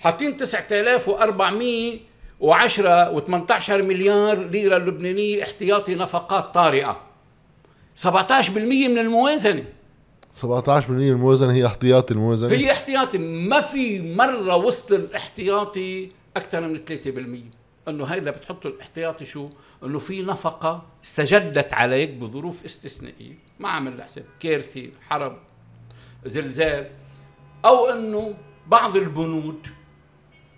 حاطين 9410 و18 مليار ليرة لبنانية احتياطي نفقات طارئة. 17% من الموازنة. 17% من الموازنة هي احتياطي الموازنة؟ هي احتياطي. ما في مرة وسط الاحتياطي أكثر من 3% إنه هيدا بتحطوا الاحتياطي شو؟ إنه في نفقة استجدت عليك بظروف استثنائية. ما عمل حساب كارثه حرب زلزال أو إنه بعض البنود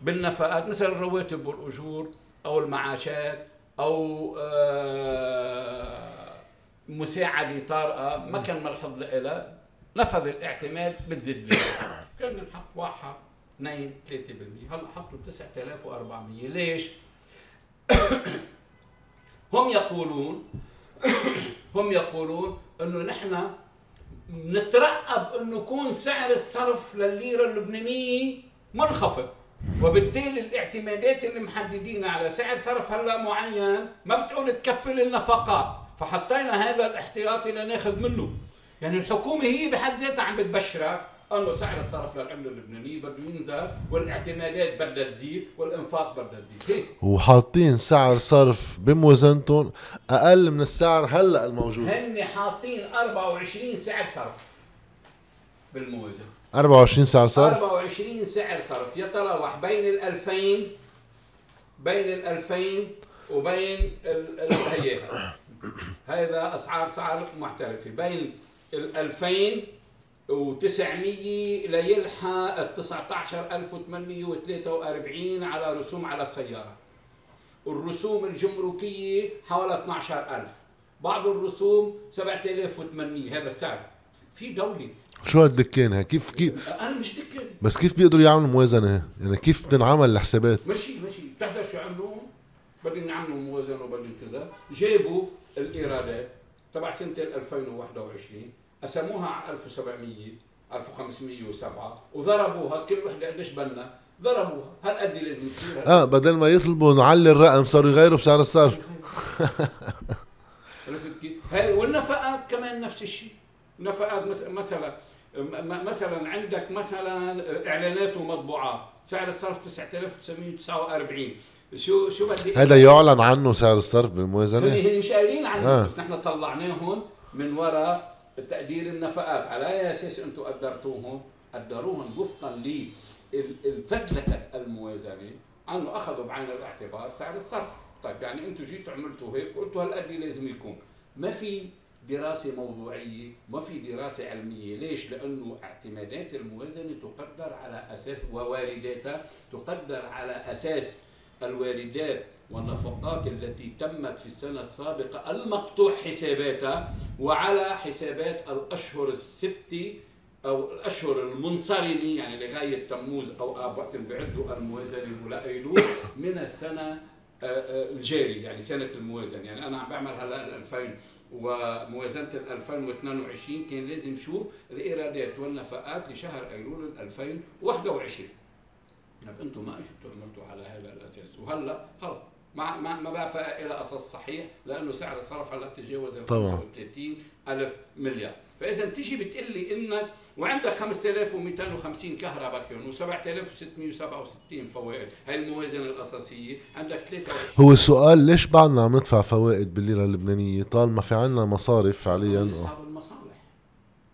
بالنفقات مثل الرواتب والأجور أو المعاشات أو آه، مساعده طارئه ما كان ملحظ لها نفذ الاعتماد بالزد (coughs) كان نحط واحد اثنين 3% هلأ حطوا 9400 ليش؟ (coughs) هم يقولون (coughs) هم يقولون إنه نحن نترقب إنه يكون سعر الصرف للليرة اللبنانية منخفض. وبالتالي الاعتمادات اللي محددين على سعر صرف هلا معين ما بتقول تكفل النفقات. فحطينا هذا الاحتياطي لناخذ منه. يعني الحكومة هي بحد ذاتها عم بتبشرك أنه سعر الصرف للعمله اللبنانية بده ينزل والاعتمادات بدها تزيد والإنفاق بدها تزيد. وحاطين سعر صرف بموازنتهم أقل من السعر هلأ الموجود. هن حاطين 24 سعر صرف بالموازنه 24 سعر صرف؟ 24 سعر صرف. يتراوح بين ال 2000 بين ال 2000 وبين هيها هذا أسعار سعر محترفة. بين ال 2900 ليلحق ال 19843 على رسوم على السيارة. الرسوم الجمركية حوالي 12000 بعض الرسوم 7800 هذا السعر. في دولة. شو هالدكان كيف كيف أنا مش دكان بس كيف بيقدروا يعملوا موازنة؟ يعني كيف بتنعمل الحسابات؟ ماشي ماشي. بتحضر شو عملوا بدهم يعملوا موازنة وبدهم كذا. جابوا الإيرادات تبع سنة 2021 قسموها على 1700 1507 وضربوها كل وحدة قديش بنا ضربوها. هل قد لازم تصير آه بدل ما يطلبوا نعلي الرقم صاروا يغيروا بسعر الصرف. (laughs) عرفت كيف؟ والنفقات كمان نفس الشيء. نفقات مثلا مثلا عندك مثلا إعلانات ومطبوعات. سعر الصرف 9949 شو شو بدي هذا يعلن عنه سعر الصرف بالموازنة. هن مش قايلين عنه. آه. بس نحن طلعناهم من وراء تقدير النفقات. على أي أساس أنتم قدرتوهم؟ قدروهم وفقا للفدلكه الموازنة. أنه أخذوا بعين الاعتبار سعر الصرف. طيب يعني أنتم جيتوا عملتوا هيك قلتوا هالقد لازم يكون. ما في دراسة موضوعية ما في دراسة علمية. ليش؟ لأنه اعتمادات الموازنة تقدر على أساس ووارداتها تقدر على أساس الواردات والنفقات التي تمت في السنة السابقة المقطوع حساباتها وعلى حسابات الأشهر الستة أو الأشهر المنصرمة يعني لغاية تموز أو آب وقت بيعدوا الموازنة ولا أيلول من السنة آه، آه، الجاري يعني سنة الموازنة. يعني أنا عم بعمل هلا 2000 وموازنة 2022 كان لازم نشوف الإيرادات والنفقات لشهر أيلول 2021 طب أنتم ما اجيتوا عملتوا على هذا الأساس؟ وهلا خلص. ما ما ما بقى إلى أساس صحيح لأنه سعر الصرف هلا تجاوز ال 35 ألف مليار. فاذا تيجي بتقول لي إنك وعندك 5250 كهرباء كيون و7667 فوائد. هاي الموازنة الأساسية. عندك 23 هو السؤال ليش بعدنا عم ندفع فوائد بالليره اللبنانية؟ طالما في عندنا مصارف فعليا.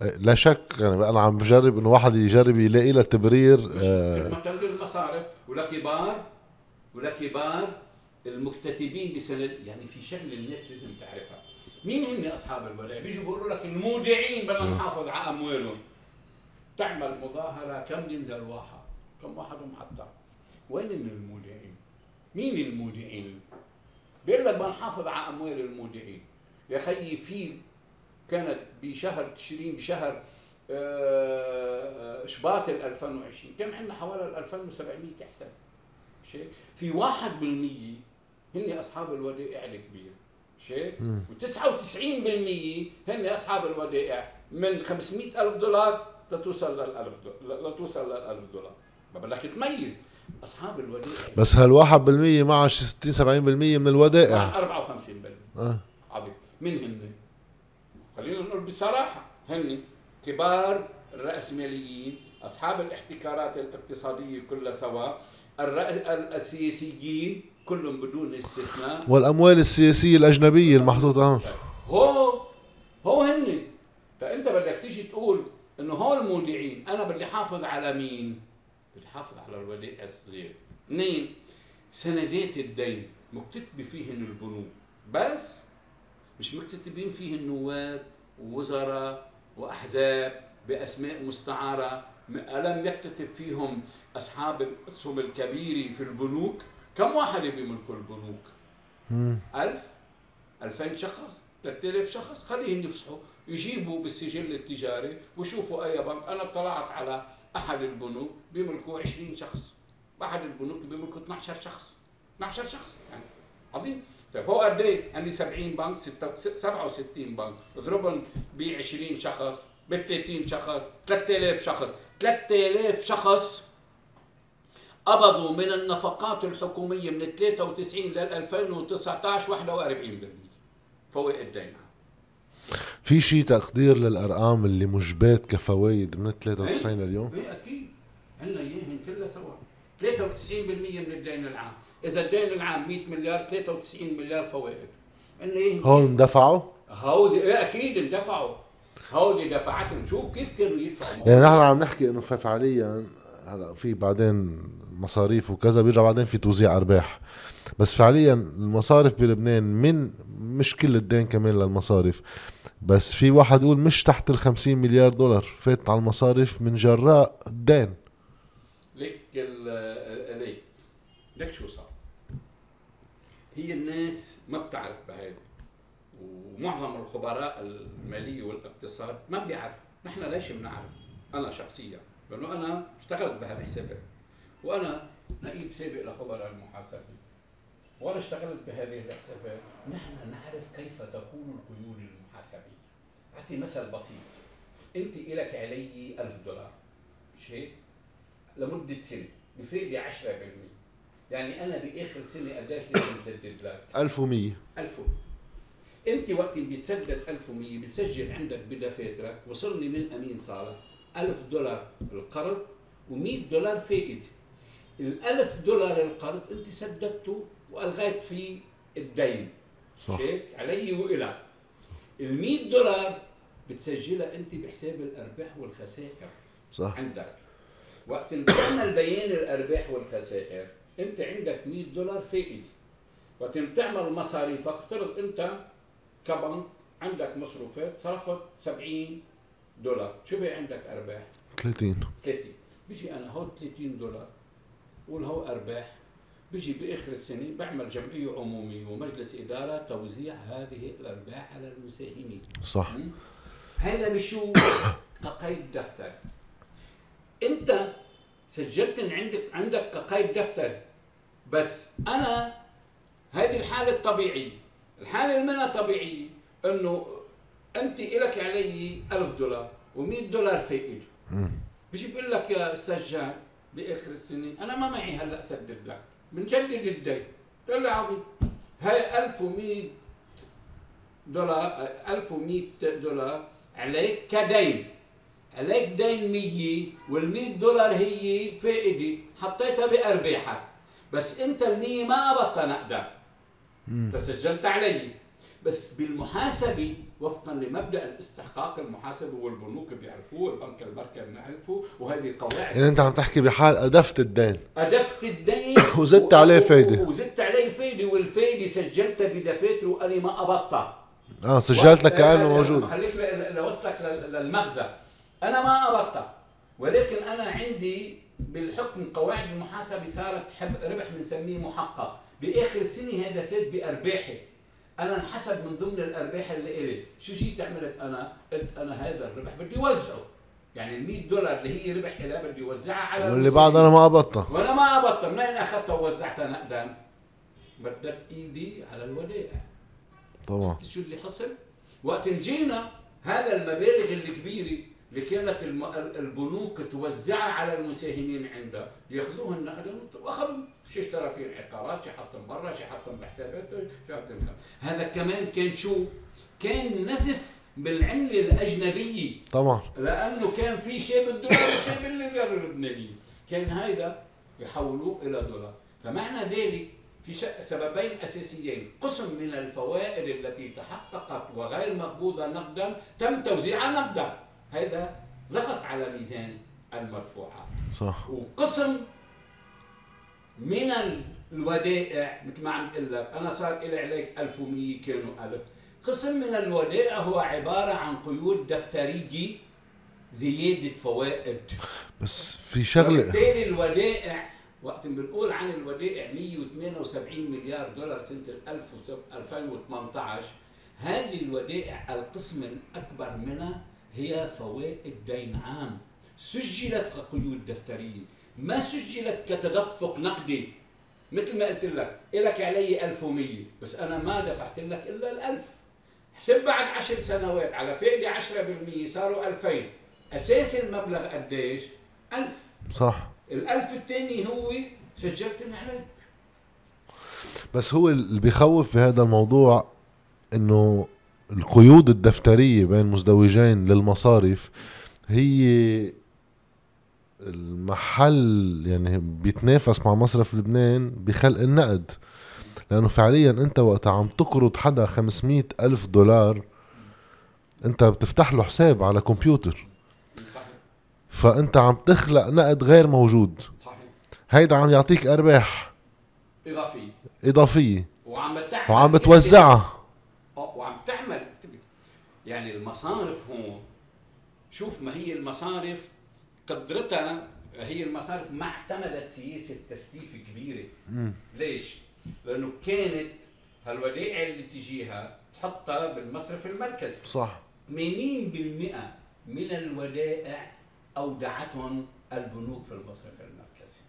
إيه، لا شك. يعني أنا عم بجرب إنه واحد يجرب يلاقي له تبرير آه. المصارف ولكبار ولكبار المكتتبين بسند يعني في شغله الناس لازم تعرفها. مين هن أصحاب الودائع بيجوا بيقولوا لك المودعين بدنا نحافظ على أموالهم. تعمل مظاهرة كم ينزل واحد كم واحد محطة وين المودعين؟ مين المودعين؟ بيقول لك بدنا نحافظ على أموال المودعين. يا خيي في كانت بشهر تشرين بشهر آه، شباط ال 2020 كان عندنا حوالي 2700 حساب. مش هيك؟ في 1% هن أصحاب الودائع الكبيره مش هيك؟ و99% هن أصحاب الودائع من 500 ألف دولار لتوصل لل 1000 دولار لتوصل لل 1000 دولار. ما بدك تميز. أصحاب الودائع بس هال 1% معه شي 60 70% من الودائع 54% آه. عظيم. مين هن؟ خلينا نقول بصراحة هن كبار الرأسماليين أصحاب الاحتكارات الاقتصادية كلها سوا السياسيين كلهم بدون استثناء. والأموال السياسية الأجنبية المحطوطة هو هو هن فأنت بدك تيجي تقول إنه هول المودعين أنا بدي حافظ على مين؟ بدي حافظ على الودائع الصغير اثنين سندات الدين. مكتتبة فيهن البنوك. بس مش مكتتبين فيه النواب ووزراء وأحزاب بأسماء مستعارة. ألم يكتتب فيهم أصحاب الأسهم الكبيرة في البنوك؟ كم واحد بيملكوا البنوك؟ ألف؟ ألفين شخص؟ 3000 شخص؟ خليهم يفصحوا يجيبوا بالسجل التجاري ويشوفوا أي بنك. أنا اطلعت على أحد البنوك بيملكوا 20 شخص. أحد البنوك بيملكوا 12 شخص. 12 شخص يعني عظيم. طيب هو قد إيه؟ عندي 70 بنك 67 بنك. اضربهم ب 20 شخص ب 30 شخص 3000 شخص. 3000 شخص قبضوا من النفقات الحكومية من 93 لل 2019 41% فوائد الدين في شيء تقدير للأرقام اللي مجبات كفوائد من 93 لليوم؟ إيه أكيد. عندنا اياهن كلها سوا. 93% من الدين العام. إذا الدين العام 100 مليار 93 مليار فوائد. عندنا اياهن هون اندفعوا؟ هودي إيه أكيد اندفعوا. هودي دفعتهم. شوف كيف كانوا يدفعوا. يعني نحن عم نحكي إنه فعليا هلا في بعدين مصاريف وكذا بيرجع بعدين في توزيع أرباح. بس فعليا المصارف بلبنان من مش كل الدين كمان للمصارف. بس في واحد يقول مش تحت ال 50 مليار دولار فات على المصارف من جراء الدين. ليك ليك ليك شو صار؟ هي الناس ما بتعرف بهذا ومعظم الخبراء المالية والاقتصاد ما بيعرفوا. نحن ليش بنعرف؟ أنا شخصيا لأنه أنا اشتغلت بهالحسابات وأنا نقيب سابق لخبراء المحاسبة. وأنا اشتغلت بهذه الحسابات نحن نعرف كيف تكون القيود المحاسبية. أعطي مثل بسيط. أنت لك علي ألف دولار. مش هيك؟ لمدة سنة. بفائده 10% يعني أنا بآخر سنة قديش لازم اسدد لك. 1100 1100 أنت وقت اللي بتسدد 1100 بتسجل عندك بدفاترك وصلني من أمين صالح. 1000 دولار القرض و100 دولار فائده ال1000 دولار القرض أنت سددته وألغيت فيه الدين. صح. هيك علي والك ال 100 دولار بتسجلها أنت بحساب الأرباح والخسائر صح. عندك. وقت بتعمل بيان الأرباح والخسائر أنت عندك 100 دولار فائده وقت بتعمل مصاريفك افترض أنت كبنك عندك مصروفات صرفت 70 دولار. شو بقى عندك أرباح؟ 30 30 بيجي أنا هو 30 دولار. قول هو أرباح. بيجي بآخر السنة بعمل جمعية عمومية ومجلس إدارة توزيع هذه الأرباح على المساهمين. صح. هذا بشو؟ (coughs) كقيد دفتر. أنت سجلت عندك عندك كقيد دفتر بس أنا هذه الحالة الطبيعية الحالة اللي منها طبيعية إنه أنت لك علي 1000 دولار و100 دولار فائده بيجي بيقول لك يا أستاذ جان بآخر السنة أنا ما معي هلأ اسدد لك بنجدد الدين قال لي عظيم هاي 1100 دولار 1100 دولار عليك كدين. عليك دين 100 وال 100 دولار هي فائدة حطيتها بأرباحك. بس أنت ال 100 ما قبضتها نقدا انت سجلت علي. بس بالمحاسبة وفقا لمبدأ الاستحقاق المحاسبة والبنوك بيعرفوه البنك المركزي بيعرفوه وهذه قواعد. يعني أنت عم تحكي بحال أدفت الدين. أدفت الدين. (coughs) وزدت عليه فايدة. وزدت عليه فايدة والفايدة سجلتها بدفاتري وأنا ما قبضتها آه سجلت لك كأنه موجود. خليك لوصلك للمغزى. أنا ما قبضتها ولكن أنا عندي بالحكم قواعد المحاسبة صارت ربح بنسميه محقق. بآخر السنة هذا فات بأرباحي. أنا انحسب من ضمن الأرباح اللي إلي. شو جيت عملت أنا؟ قلت أنا هذا الربح بدي أوزعه. يعني ال 100 دولار اللي هي ربح لها بدي أوزعها على واللي بعد أنا ما قبضتها وأنا ما قبضتها منين اخذتها ووزعتها نقدا بدت إيدي على الودائع طبعا. شو اللي حصل؟ وقت جينا هذا المبالغ الكبيرة اللي كانت البنوك توزعها على المساهمين عندها. ياخذوها نقدا واخذوا شو اشترى فيه العقارات شو حطهم برا شو حطهم بحساباته شو هذا كمان كان شو؟ كان نزف بالعملة الأجنبية طبعا. لأنه كان في شيء بالدولار وشيء بالليرة اللبنانية كان هيدا يحولوه إلى دولار. فمعنى ذلك في سببين أساسيين. قسم من الفوائد التي تحققت وغير مقبوضة نقدا تم توزيعها نقدا. هذا ضغط على ميزان المدفوعات. صح. وقسم من الودائع مثل ما عم أقول لك أنا صار لي عليك 1100 كانوا 1000 قسم من الودائع هو عبارة عن قيود دفترية زيادة فوائد. بس في شغلة. بالتالي الودائع وقت بنقول عن الودائع 178 مليار دولار سنة 2018 هذه الودائع القسم الأكبر منها هي فوائد دين عام. سجلت كقيود دفترية. ما سجلت كتدفق نقدي. مثل ما قلت لك إلك علي 1100 بس أنا ما دفعت لك إلا الألف. حسب بعد عشر سنوات على فائدة 10% صاروا 2000 أساس المبلغ قديش؟ 1000 صح. الألف الثاني هو سجلت عليك. بس هو اللي بيخوف بهذا الموضوع إنه القيود الدفترية بين مزدوجين للمصارف هي المحل يعني بيتنافس مع مصرف لبنان بخلق النقد. لأنه فعليا أنت وقت عم تقرض حدا 500 ألف دولار أنت بتفتح له حساب على كمبيوتر. فأنت عم تخلق نقد غير موجود. صحيح هيدا عم يعطيك أرباح. إضافية. إضافية. وعم وعم بتوزعها. وعم تعمل يعني المصارف هون شوف ما هي المصارف قدرتها هي المصارف ما اعتمدت سياسة تسليف كبيرة. ليش؟ لأنه كانت هالودائع اللي تجيها تحطها بالمصرف المركزي. صح. 80% من الودائع أودعتهم البنوك في المصرف المركزي.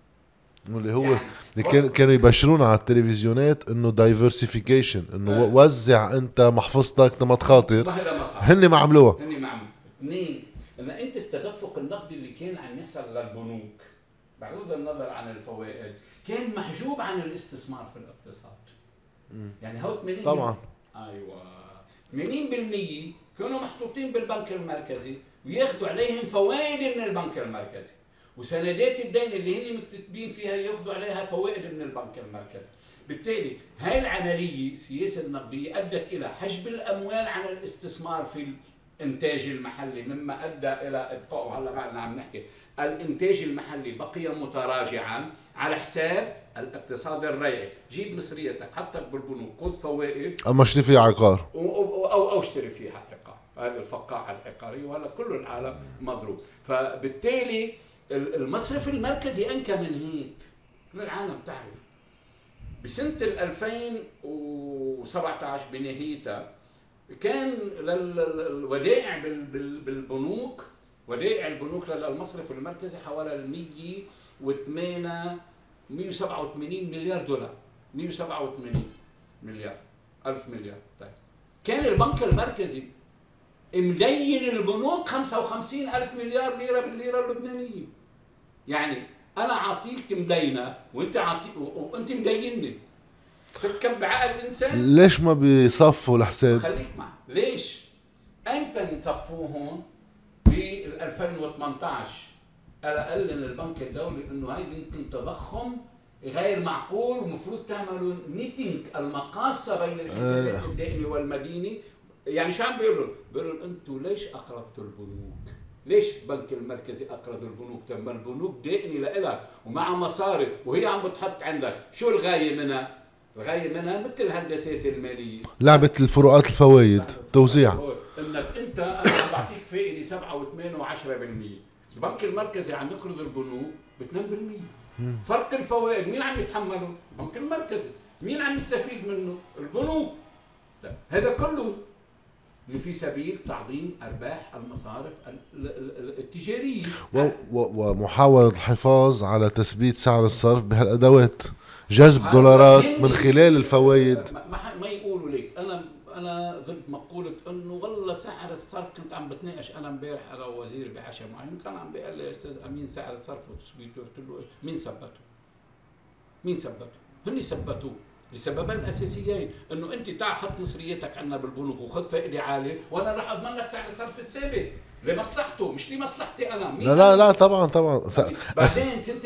واللي هو يعني كان كانوا يبشرونا على التلفزيونات إنه دايفرسيفيكيشن إنه آه. وزع أنت محفظتك لما تخاطر. هن ما عملوها. هن ما عملوها. اثنين لما انت التدفق النقدي اللي كان عم يحصل للبنوك بغض النظر عن الفوائد كان محجوب عن الاستثمار في الاقتصاد. يعني هو 80 طبعا. أيوه. 80% كانوا محطوطين بالبنك المركزي وياخذوا عليهم فوائد من البنك المركزي. وسندات الدين اللي هن مكتتبين فيها ياخذوا عليها فوائد من البنك المركزي. بالتالي هاي العملية السياسة النقدية أدت إلى حجب الأموال عن الاستثمار في الإنتاج المحلي مما أدى إلى إبقاء هلا بعدنا عم نحكي الإنتاج المحلي بقي متراجعا على حساب الاقتصاد الريعي. جيب مصريتك حطك بالبنوك خذ فوائد. أما اشتري فيها عقار أو أو, أو اشتري فيها عقار هذه الفقاعة العقارية وهلا كل العالم مضروب. فبالتالي المصرف المركزي انكى من هيك؟ كل العالم تعرف. بسنة 2017 بنهايتها كان للودائع بالبنوك ودائع البنوك للمصرف المركزي حوالي 108 187 مليار دولار. 187 مليار ألف مليار. طيب كان البنك المركزي مدين البنوك 55 ألف مليار ليرة بالليرة اللبنانية. يعني أنا أعطيك مدينة وأنت عطي وأنت مدينني. كم بعقل الإنسان ليش ما بيصفوا الحساب؟ خليك معي ليش؟ أمتى يصفوه هون؟ بال 2018 قال لنا البنك الدولي إنه هذا يمكن تضخم غير معقول ومفروض تعملوا ميتينج المقاصة بين الحسابات آه. الدائمي والمديني يعني شو عم بيقولوا؟ بيقولوا أنتم ليش أقرضتوا البنوك؟ ليش البنك المركزي أقرض البنوك؟ ما البنوك دائمي لإلك ومع مصاري وهي عم بتحط عندك، شو الغاية منها؟ الغايه منها مثل الهندسات المالية. لعبة الفروقات الفوائد توزيع. انك انت أنا بعطيك فائدة 7 و8 و10% البنك المركزي عم يقرض البنوك ب 2% فرق الفوائد مين عم يتحمله؟ البنك المركزي. مين عم يستفيد منه؟ البنوك. هذا كله. في سبيل تعظيم أرباح المصارف التجارية. ومحاولة الحفاظ على تثبيت سعر الصرف بهالأدوات. جذب دولارات من خلال الفوائد. ما يقولوا ليك. أنا أنا ضد مقولة إنه والله سعر الصرف كنت عم بتناقش. أنا امبارح على وزير بعشاء معين كان عم بيقول لي أستاذ أمين سعر الصرف وتثبيته. قلت له مين ثبته؟ مين ثبته؟ هن ثبتوه لسببين أساسيين. إنه أنت تعال حط مصريتك عندنا بالبنوك وخذ فائدة عالية وأنا راح أضمن لك سعر الصرف الثابت لمصلحته مش لمصلحتي أنا. مين لا لا لا طبعا طبعا. بعدين سنة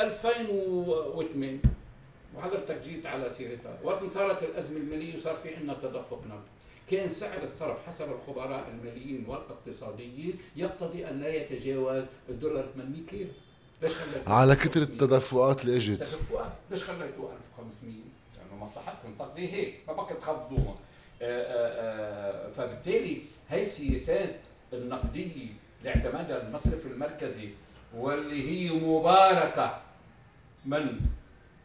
2008 وحضرتك جيت على سيرتها وقت صارت الأزمة المالية وصار في عندنا تدفق نقدي كان سعر الصرف حسب الخبراء الماليين والاقتصاديين يقتضي أن لا يتجاوز الدولار 800 ليرة. على كثر التدفقات اللي اجت. تدفقات. ليش خليته 1500 لأنه مصلحتهم تقضي هيك. ما بقى تخفضوهم آه، آه، آه، فبالتالي هي السياسات النقدية اللي اعتمدها المصرف المركزي واللي هي مباركة. من؟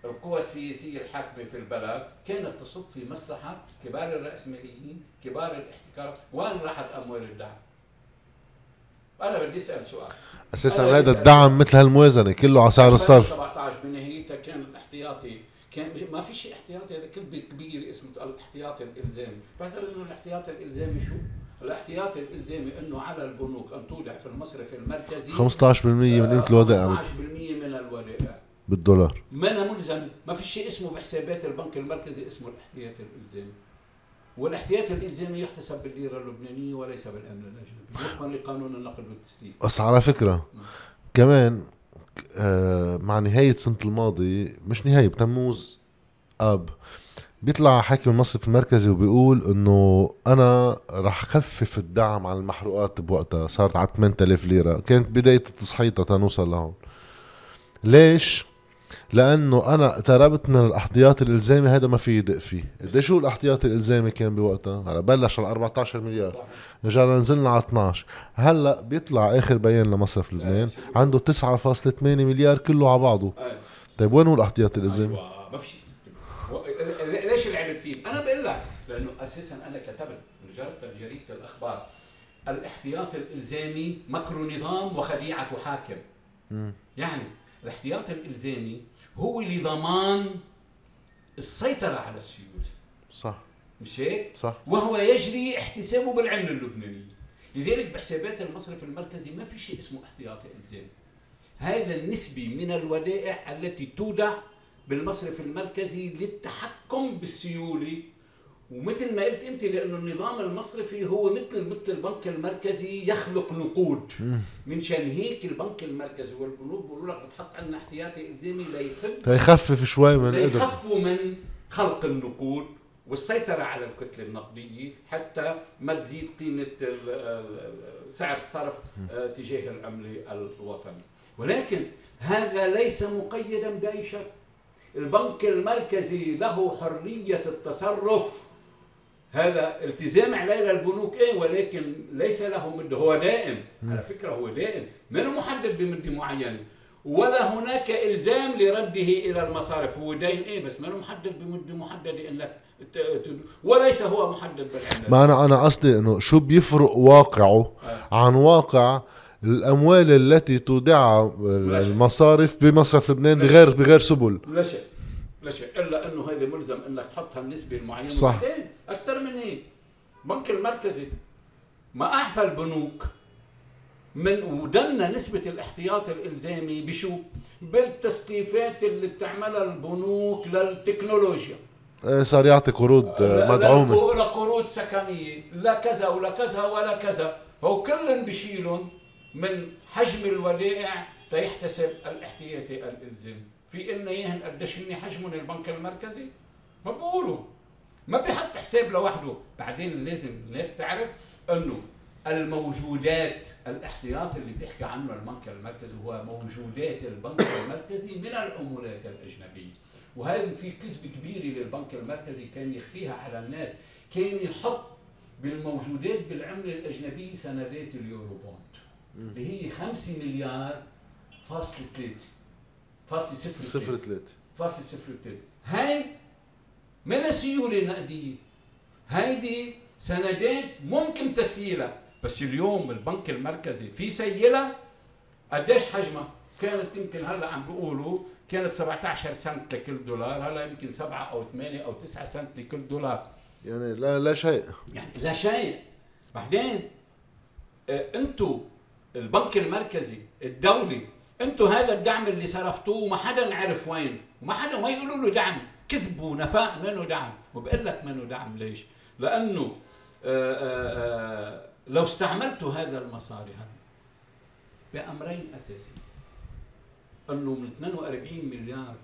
القوى السياسية الحاكمة في البلد. كانت تصب في مصلحة كبار الرأسماليين كبار الاحتكار. وين راحت أموال الدعم؟ أنا بدي أسأل سؤال. أساسا هذا الدعم مثل هالموازنة كله على سعر الصرف. 17 بنهايتها كان الاحتياطي. كان ما في شيء احتياطي. هذا كذب كبير اسمه الاحتياطي الإلزامي. بعتقد إنه الاحتياطي الإلزامي شو؟ الاحتياطي الالزامي إنه على البنوك أن تودع في المصرف المركزي 15% من قيمة الودائع. 15% من الودائع. بالدولار. ما ملزم ما في شيء اسمه بحسابات البنك المركزي اسمه الاحتياطي الإلزامي. والاحتياطي الإلزامي يحتسب بالليرة اللبنانية وليس بالأمن الأجنبي. وفقا لقانون النقد والتسليم بس على فكرة كمان آه مع نهاية سنة الماضي مش نهاية بتموز آب. بيطلع حاكم المصرف المركزي وبيقول إنه أنا رح خفف الدعم على المحروقات بوقتها صارت على 8000 ليرة. كانت بداية التصحيطة تنوصل لهون. ليش؟ لأنه أنا اقتربت من الاحتياطي الإلزامي هذا ما في يدق فيه. قديش هو الاحتياطي الإلزامي كان بوقتها؟ هلا بلش على 14 مليار. رجعنا نزلنا على 12 هلأ بيطلع آخر بيان لمصرف لبنان عنده 9.8 مليار كله على بعضه. طيب وين هو الاحتياطي الإلزامي؟ أيوة ما في. لعبت فيه. أنا بقول لك لأنه أساسا أنا كتبت جربت جريده الأخبار الاحتياط الإلزامي مكر نظام وخديعة حاكم. يعني الاحتياط الإلزامي هو لضمان السيطرة على السيوله صح. مش هيك؟ صح. وهو يجري احتسابه بالعمله اللبنانيه لذلك بحسابات المصرف المركزي ما في شيء اسمه احتياطي إلزامي. هذا النسبة من الودائع التي تودع بالمصرف المركزي للتحكم بالسيولة. ومثل ما قلت انت لأنه النظام المصرفي هو مثل مثل البنك المركزي يخلق نقود. منشان هيك البنك المركزي والبنوك بيقولوا لك بتحط عندنا احتياطي إلزامي ليخف ليخفف شوي من ليخفوا من خلق النقود والسيطرة على الكتلة النقدية حتى ما تزيد قيمة سعر الصرف آه، تجاه العملة الوطني ولكن هذا ليس مقيدا بأي شرط. البنك المركزي له حرية التصرف. هذا التزام عليه للبنوك إيه؟ ولكن ليس له مده هو دائم. على فكرة هو دائم. ما محدد بمده معينه ولا هناك إلزام لرده إلى المصارف. هو دين إيه؟ بس ما محدد بمده محدده انك وليس هو محدد بالعمله ما أنا أنا قصدي إنه شو بيفرق واقعه آه. عن واقع الأموال التي تودعها المصارف بمصرف لبنان بغير بغير سبل. لا شيء لا شيء إلا أنه هذا ملزم أنك تحطها النسبة المعينه صح. أكثر من هيك. البنك المركزي. ما أعفى البنوك. من ودنا نسبة الاحتياط الإلزامي بشو؟ بالتسقيفات اللي بتعملها البنوك للتكنولوجيا. إيه، صار يعطي قروض مدعومة. لقروض سكنية. لا كذا ولا كذا ولا كذا. هو كلهم بشيلهم. من حجم الودائع تيحتسب الاحتياطي الالزامي في إن اياهن قديش هن حجمهم البنك المركزي؟ ما بقولوا ما بيحط حساب لوحده. بعدين لازم الناس تعرف إنه الموجودات الاحتياط اللي بيحكي عنه البنك المركزي هو موجودات البنك المركزي من العملات الأجنبية. وهذا في كذبه كبيره للبنك المركزي كان يخفيها على الناس. كان يحط بالموجودات بالعملة الأجنبية سندات اليورو بوند اللي هي 5 مليار فاصل 3 فاصل صفر صفر 3 فاصل صفر 3 هاي من سيولة نقدية هيدي سندات ممكن تسييلها بس اليوم البنك المركزي في سيلة قديش حجمها؟ كانت يمكن هلا عم بيقولوا كانت 17 سنت لكل دولار هلا يمكن 7 أو 8 أو 9 سنت لكل دولار. يعني لا لا شيء. يعني لا شيء. بعدين آه أنتم البنك المركزي الدولي. أنتم هذا الدعم اللي صرفتوه ما حدا عرف وين وما حدا ما يقولوا له دعم. كذبوا نفاق منه دعم. وبقول لك منه دعم ليش؟ لأنه آآ آه، آآ آه، لو استعملتوا هذا المصاري بأمرين أساسيين. إنه من 42 مليار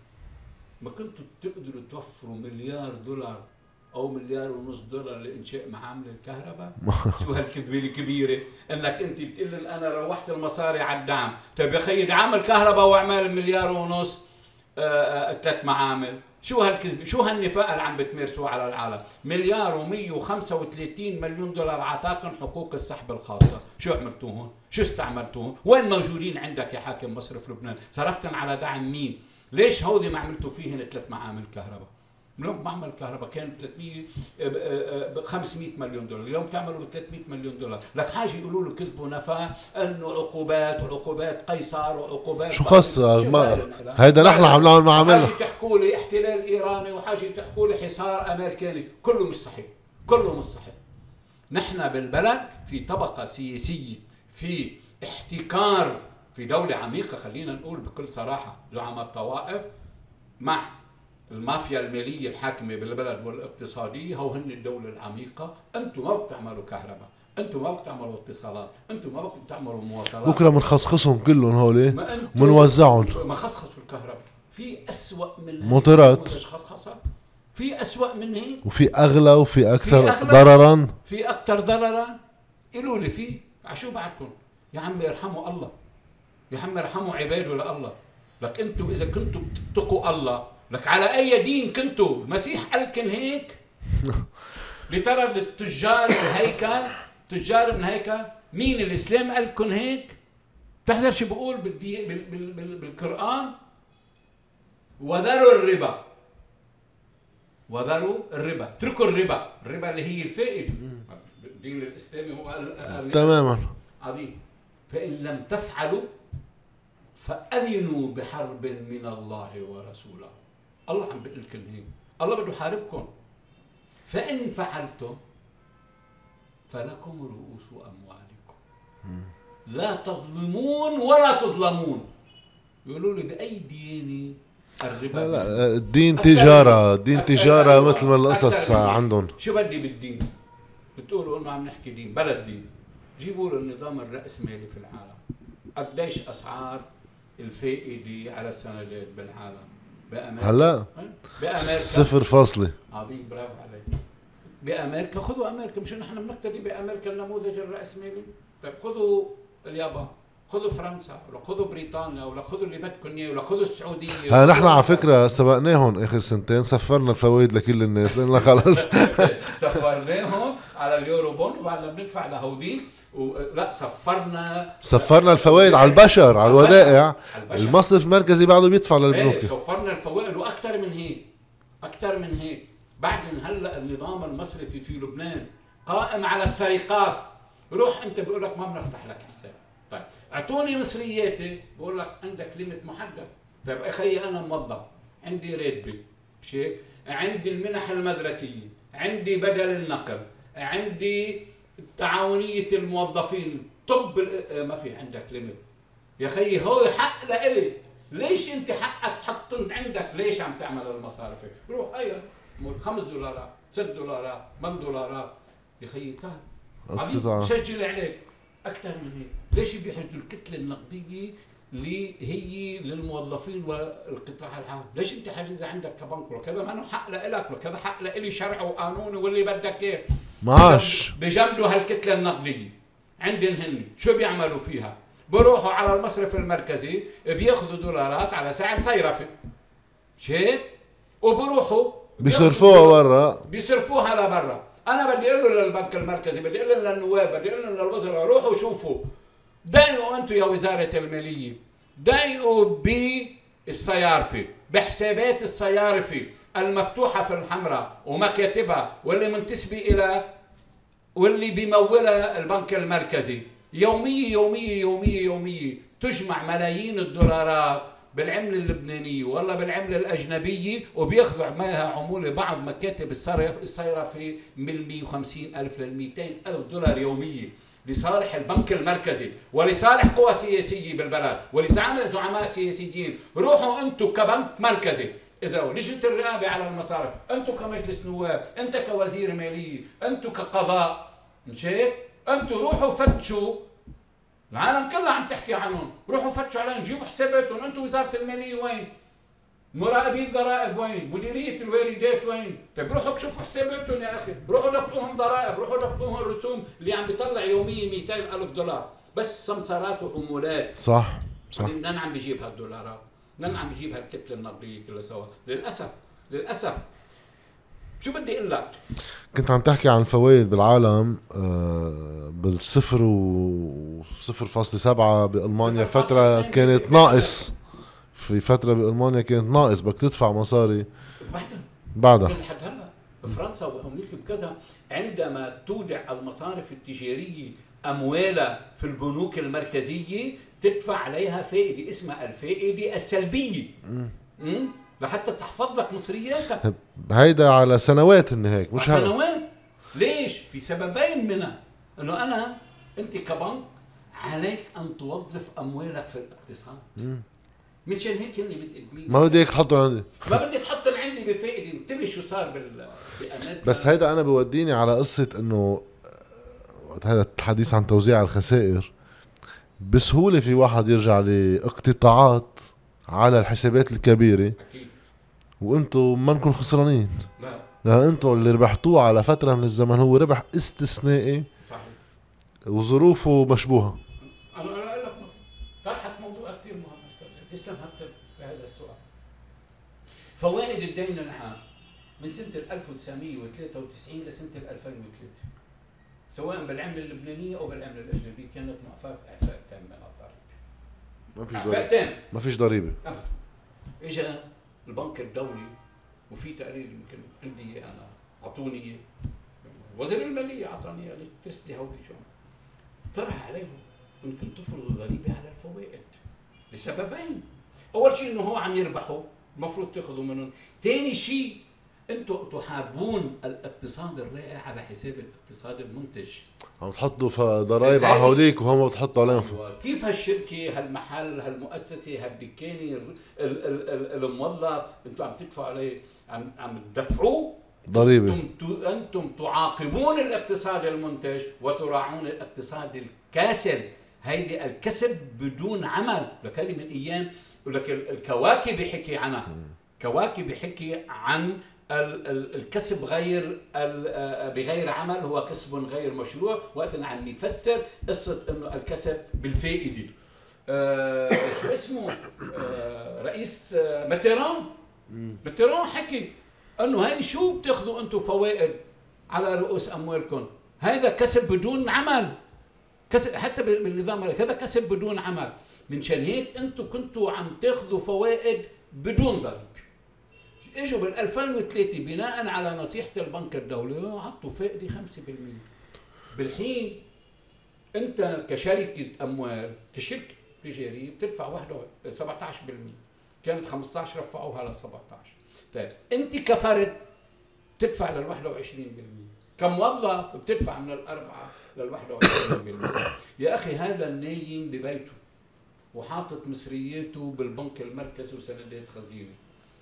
ما كنتوا تقدروا توفروا مليار دولار أو مليار ونص دولار لإنشاء معامل الكهرباء. (laughs) شو هالكذبه الكبيره إنك أنت بتقول لي أنا روحت المصاري على الدعم. طيب يا خيي دعم الكهرباء واعمل مليار ونص آه، آه، ثلاث معامل شو هالكذب؟ شو هالنفاق اللي عم بتمارسوه على العالم؟ مليار و135 مليون دولار عطاكم حقوق السحب الخاصة. شو عملتوا هون؟ شو استعملتوا هون؟ وين موجودين عندك يا حاكم مصرف لبنان؟ صرفتن على دعم مين؟ ليش هودي ما عملتوا فيهن ثلاث معامل كهرباء اليوم معمل كهرباء كان 300 500 مليون دولار اليوم تعملوا ب 300 مليون دولار. لك حاجة يقولوا له كذبوا نفا إنه عقوبات وعقوبات قيصر وعقوبات شو ما هيدا نحن عم نعمل معامله تحكوا لي احتلال إيراني وحاجة تحكوا لي حصار أمريكاني كله مش صحيح كله مش صحيح. نحن بالبلد في طبقة سياسية في احتكار في دولة عميقة خلينا نقول بكل صراحة زعماء الطوائف مع المافيا المالية الحاكمة بالبلد والاقتصادية هو هن الدولة العميقة. أنتم ما بتعملوا كهرباء أنتم ما بتعملوا اتصالات أنتم ما بتعملوا مواصلات. بكرة بنخصخصهم كلهم هول بنوزعهم ما خصخصوا الكهرباء. في أسوأ من موتورات في أسوأ من هيك. وفي أغلى وفي أكثر في ضررا. في أكثر ضررا. قولوا لي في. عشو بعدكم؟ يا عمي ارحموا الله. يا عمي ارحموا عباده لله. لك أنتم إذا كنتم بتتقوا الله لك على أي دين كنتوا المسيح قال كن هيك؟ (laughs) لترى التجار الهيكل تجار من هيكل مين الإسلام قال كن هيك؟ تحذر شو بقول بالدي... بال... بال... بال... بالقرآن؟ وذروا الربا. وذروا الربا. اتركوا الربا. الربا اللي هي الفائده الدين الإسلامي هو تماما. عظيم. فإن لم تفعلوا فأذنوا بحرب من الله ورسوله. الله عم بيقول لكم هيك. الله بده يحاربكم. فإن فعلتم فلكم رؤوس أموالكم. لا تظلمون ولا تظلمون. يقولوا لي بأي ديانة الربا؟ لا لا الدين تجارة الدين تجارة مثل ما القصص عندهم. شو بدي بالدين؟ بتقولوا إنه عم نحكي دين بلد دين. جيبوا له النظام الرأسمالي في العالم. قديش أسعار الفائدة على السندات بالعالم؟ بأمريكا. هلا. بأمريكا. صفر فاصلة. عظيم برافو عليك. بأمريكا خذوا أمريكا مش نحن بنقتدي بأمريكا النموذج الرأسمالي. طيب خذوا اليابان خذوا فرنسا ولا خذوا بريطانيا ولا خذوا اللي بدكم إياه ولا خذوا السعودية. ها نحن على فكرة سبقناهم آخر سنتين سفرنا الفوائد لكل الناس. قلنا خلص (laughs) سفرناهم على اليورو بون وبعدنا بندفع لهوديك لا صفرنا صفرنا الفوائد على البشر على الودائع. المصرف المركزي بعده بيدفع للبنوك. إيه صفرنا الفوائد وأكثر من هيك أكثر من هيك. بعدين هلأ النظام المصرفي في لبنان قائم على السرقات. روح أنت بيقول لك ما بنفتح لك حساب. طيب أعطوني مصرياتي. بقول لك عندك ليمت محدد. طيب أخي أنا موظف عندي راتبي مش هيك عندي المنح المدرسية عندي بدل النقل عندي تعاونية الموظفين. طب آه، ما في عندك ليميت يا خيي هو حق لإلي. ليش أنت حقك تحط عندك؟ ليش عم تعمل المصارف روح أيوه خمس دولارات ست دولارات 8 دولارات. يا خيي تعال. سجل عليك. أكثر من هيك. ليش بيحجزوا الكتلة النقدية اللي هي للموظفين والقطاع العام؟ ليش أنت حاجزها عندك كبنك؟ وكذا؟ ما حق لك وكذا حق لإلي شرع وقانون واللي بدك إياه. معاش بجمدوا هالكتلة النقدية. عندن هن شو بيعملوا فيها؟ بروحوا على المصرف المركزي بياخذوا دولارات على سعر صيرفة. مش هيك وبروحوا بيصرفوها برا. بيصرفوها لبرا. أنا بدي أقول له للبنك المركزي بدي أقول له للنواب بدي أقول له للوزراء روحوا شوفوا. ضايقوا أنتم يا وزارة المالية. ضايقوا بالصيارفه بحسابات الصيارفة. المفتوحة في الحمراء ومكاتبها واللي منتسبة إلى واللي بيمولها البنك المركزي. يومية يومية يومية يومية تجمع ملايين الدولارات بالعملة اللبنانية ولا بالعملة الأجنبية وبياخذوا معها عمولة بعض مكاتب الصيرفة من 150 ألف لل 200 ألف دولار يومية لصالح البنك المركزي ولصالح قوى سياسية بالبلد ولصالح زعماء سياسيين. روحوا أنتم كبنك مركزي. إذا لجنه الرقابه على المصارف أنتم كمجلس نواب أنت كوزير مالية أنتم كقضاء مش هيك أنتم روحوا فتشوا. العالم كلها عم تحكي عنهم. روحوا فتشوا عليهم جيبوا حساباتهم. أنتم وزارة المالية وين؟ مراقبي الضرائب وين؟ مديرية الواردات وين؟ طيب روحوا شوفوا حساباتهم يا أخي، روحوا دفعوهم ضرائب، روحوا دفعوهم الرسوم اللي عم بيطلع يوميا 200 ألف دولار، بس سمسارات وحمولات. صح صح. منين عم بيجيب هالدولارات؟ من عم يجيب هالكتله النقدية كلها سوا. للأسف للأسف. شو بدي أقول لك؟ كنت عم تحكي عن الفوائد بالعالم آه، بالصفر و صفر فاصلة سبعة بألمانيا فترة كانت ناقص. في فترة بألمانيا كانت ناقص بدك تدفع مصاري. بعدها بعدها لحد هلا. بفرنسا وأمريكا بكذا عندما تودع المصارف التجارية أموالها في البنوك المركزية تدفع عليها فائدة اسمها الفائدة السلبية. لحتى تحفظ لك مصرياتك. هيدا على سنوات ان هيك مش على سنوات. ليش؟ في سببين منها. إنه أنا أنت كبنك عليك أن توظف أموالك في الاقتصاد. منشان هيك هن متقدمين ما بدي هيك تحطهم عندي. ما بدي تحطهم عندي بفائدة. انتبه شو صار بال بأمريكا. بس هيدا أنا بوديني على قصة إنه هذا الحديث عن توزيع الخسائر. بسهولة في واحد يرجع لاقتطاعات على الحسابات الكبيرة. أكيد. وأنتم ما نكون خسرانين. لا. لأن أنتم اللي ربحتوه على فترة من الزمن هو ربح استثنائي. صحيح. وظروفه مشبوهة. أنا أقول لك طرحت موضوع كثير مهم. اسلم حتى بهذا السؤال. فوائد الدين العام من سنة 1993 لسنة 2003 سواء بالعمله اللبنانيه أو بالعمله الاجنبيه كانت معفاه اعفاء تام من الضريبة. ما فيش ضريبة. تام. ما فيش ضريبة. ابدا. اجى البنك الدولي وفي تقرير يمكن عندي أنا أعطوني وزير المالية أعطاني قال لي تسدي هودي شو؟ طرح عليهم انكم تفرضوا ضريبه على الفوائد لسببين. أول شيء إنه هو عم يربحوا المفروض تاخذوا منهم. ثاني شيء أنتم تحابون الاقتصاد الرائع على حساب الاقتصاد المنتج. عم تحطوا ضرائب على هوليك وهم بتحطوا عليهم. أيوة. كيف هالشركة هالمحل هالمؤسسة هالدكانة الموظف أنتم عم تدفعوا عليه عم عم تدفعوه؟ ضريبة. أنتم أنتم تعاقبون الاقتصاد المنتج وتراعون الاقتصاد الكاسل. هيدي الكسب بدون عمل. لك هذه من أيام لك الكواكب حكي عنها. كواكب حكي عن الكسب غير بغير عمل هو كسب غير مشروع. وقتنا عم نفسر قصة إنه الكسب بالفائده آه شو اسمه؟ آه رئيس آه متيران متيران حكي إنه هاي شو بتاخذوا أنتم فوائد على رؤوس أموالكم؟ هذا كسب بدون عمل. كسب حتى بالنظام هذا كسب بدون عمل. من شان هيك أنتم كنتوا عم تاخذوا فوائد بدون ضريبه اجوا بال 2003 بناء على نصيحة البنك الدولي حطوا فائده 5% بالحين انت كشركة أموال كشركة تجارية بتدفع 17% كانت 15 رفعوها ل 17 طيب انت كفرد تدفع لل 21% كموظف بتدفع من الأربعة لل 21% يا أخي هذا النايم ببيته وحاطط مصرياته بالبنك المركزي وسندات خزينة.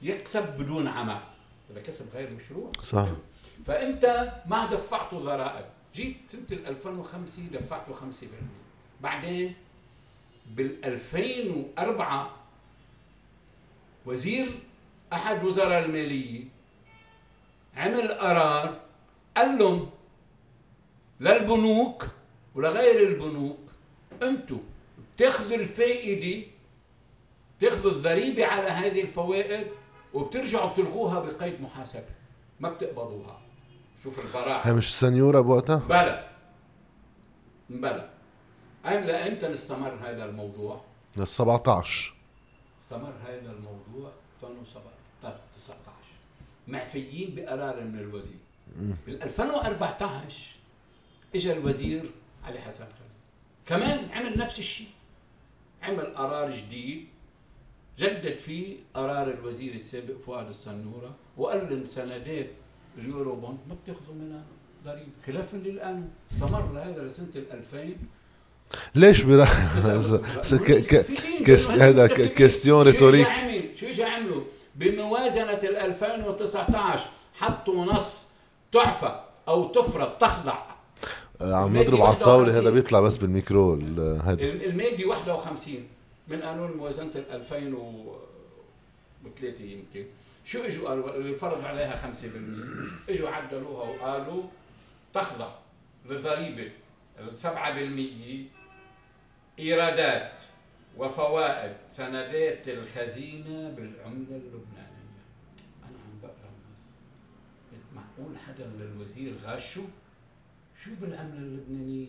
يكسب بدون عمل هذا كسب غير مشروع. صح. فأنت ما دفعته ضرائب. جيت سنة 2005 دفعته 5% بعدين بال 2004 وزير أحد وزراء المالية عمل قرار قال لهم للبنوك ولغير البنوك أنتم بتاخذوا الفائدة تاخذوا الضريبة على هذه الفوائد وبترجعوا بتلغوها بقيد محاسبه ما بتقبضوها. شوف البراعة. هي مش سنيورة بوقتها؟ بلا بلا لامتى استمر هذا الموضوع؟ لل 17 استمر هذا الموضوع 2019 معفيين بقرار من الوزير. بال 2014 اجى الوزير علي حسن خليل. كمان عمل نفس الشيء. عمل قرار جديد. جدد فيه قرار الوزير السابق فؤاد السنورة وقال لهم سندات اليورو بوند ما بتاخذوا منها ضريبة. خلافا للآن استمر هذا لسنة 2000 ليش برا (laughs) هذا question rhétorique شو اجى عملوا بموازنة 2019 حطوا نص تعفى أو تفرض تخضع. عم نضرب على الطاولة هذا بيطلع بس بالميكرو هذا. المادي 51 من قانون موازنة 2003 يمكن. شو إجوا قالوا؟ اللي فرض عليها 5% إجوا عدلوها وقالوا تخضع للضريبة. 7% إيرادات وفوائد سندات الخزينة بالعملة اللبنانية. أنا عم بقرأ النص. معقول حدا للوزير غشه شو؟ بالعمله اللبنانيه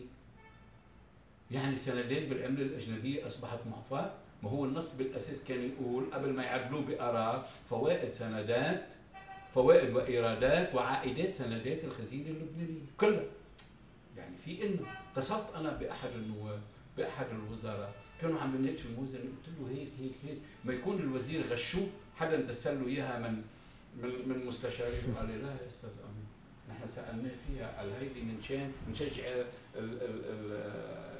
يعني سندات بالعملة الأجنبية أصبحت معفاة ما هو النص بالأساس كان يقول قبل ما يعدلوه بقرار فوائد سندات فوائد وإيرادات وعائدات سندات الخزينة اللبنانية كلها. يعني في إنه اتصلت أنا بأحد النواب بأحد الوزراء كانوا عم بنناقشوا الموازنه قلت له هيك هيك هيك. ما يكون الوزير غشوه حدا دسل له إياها من من من مستشارين. (laughs) قال لي لا يا أستاذ أمين نحن سألناه فيها قال هيدي من شان نشجع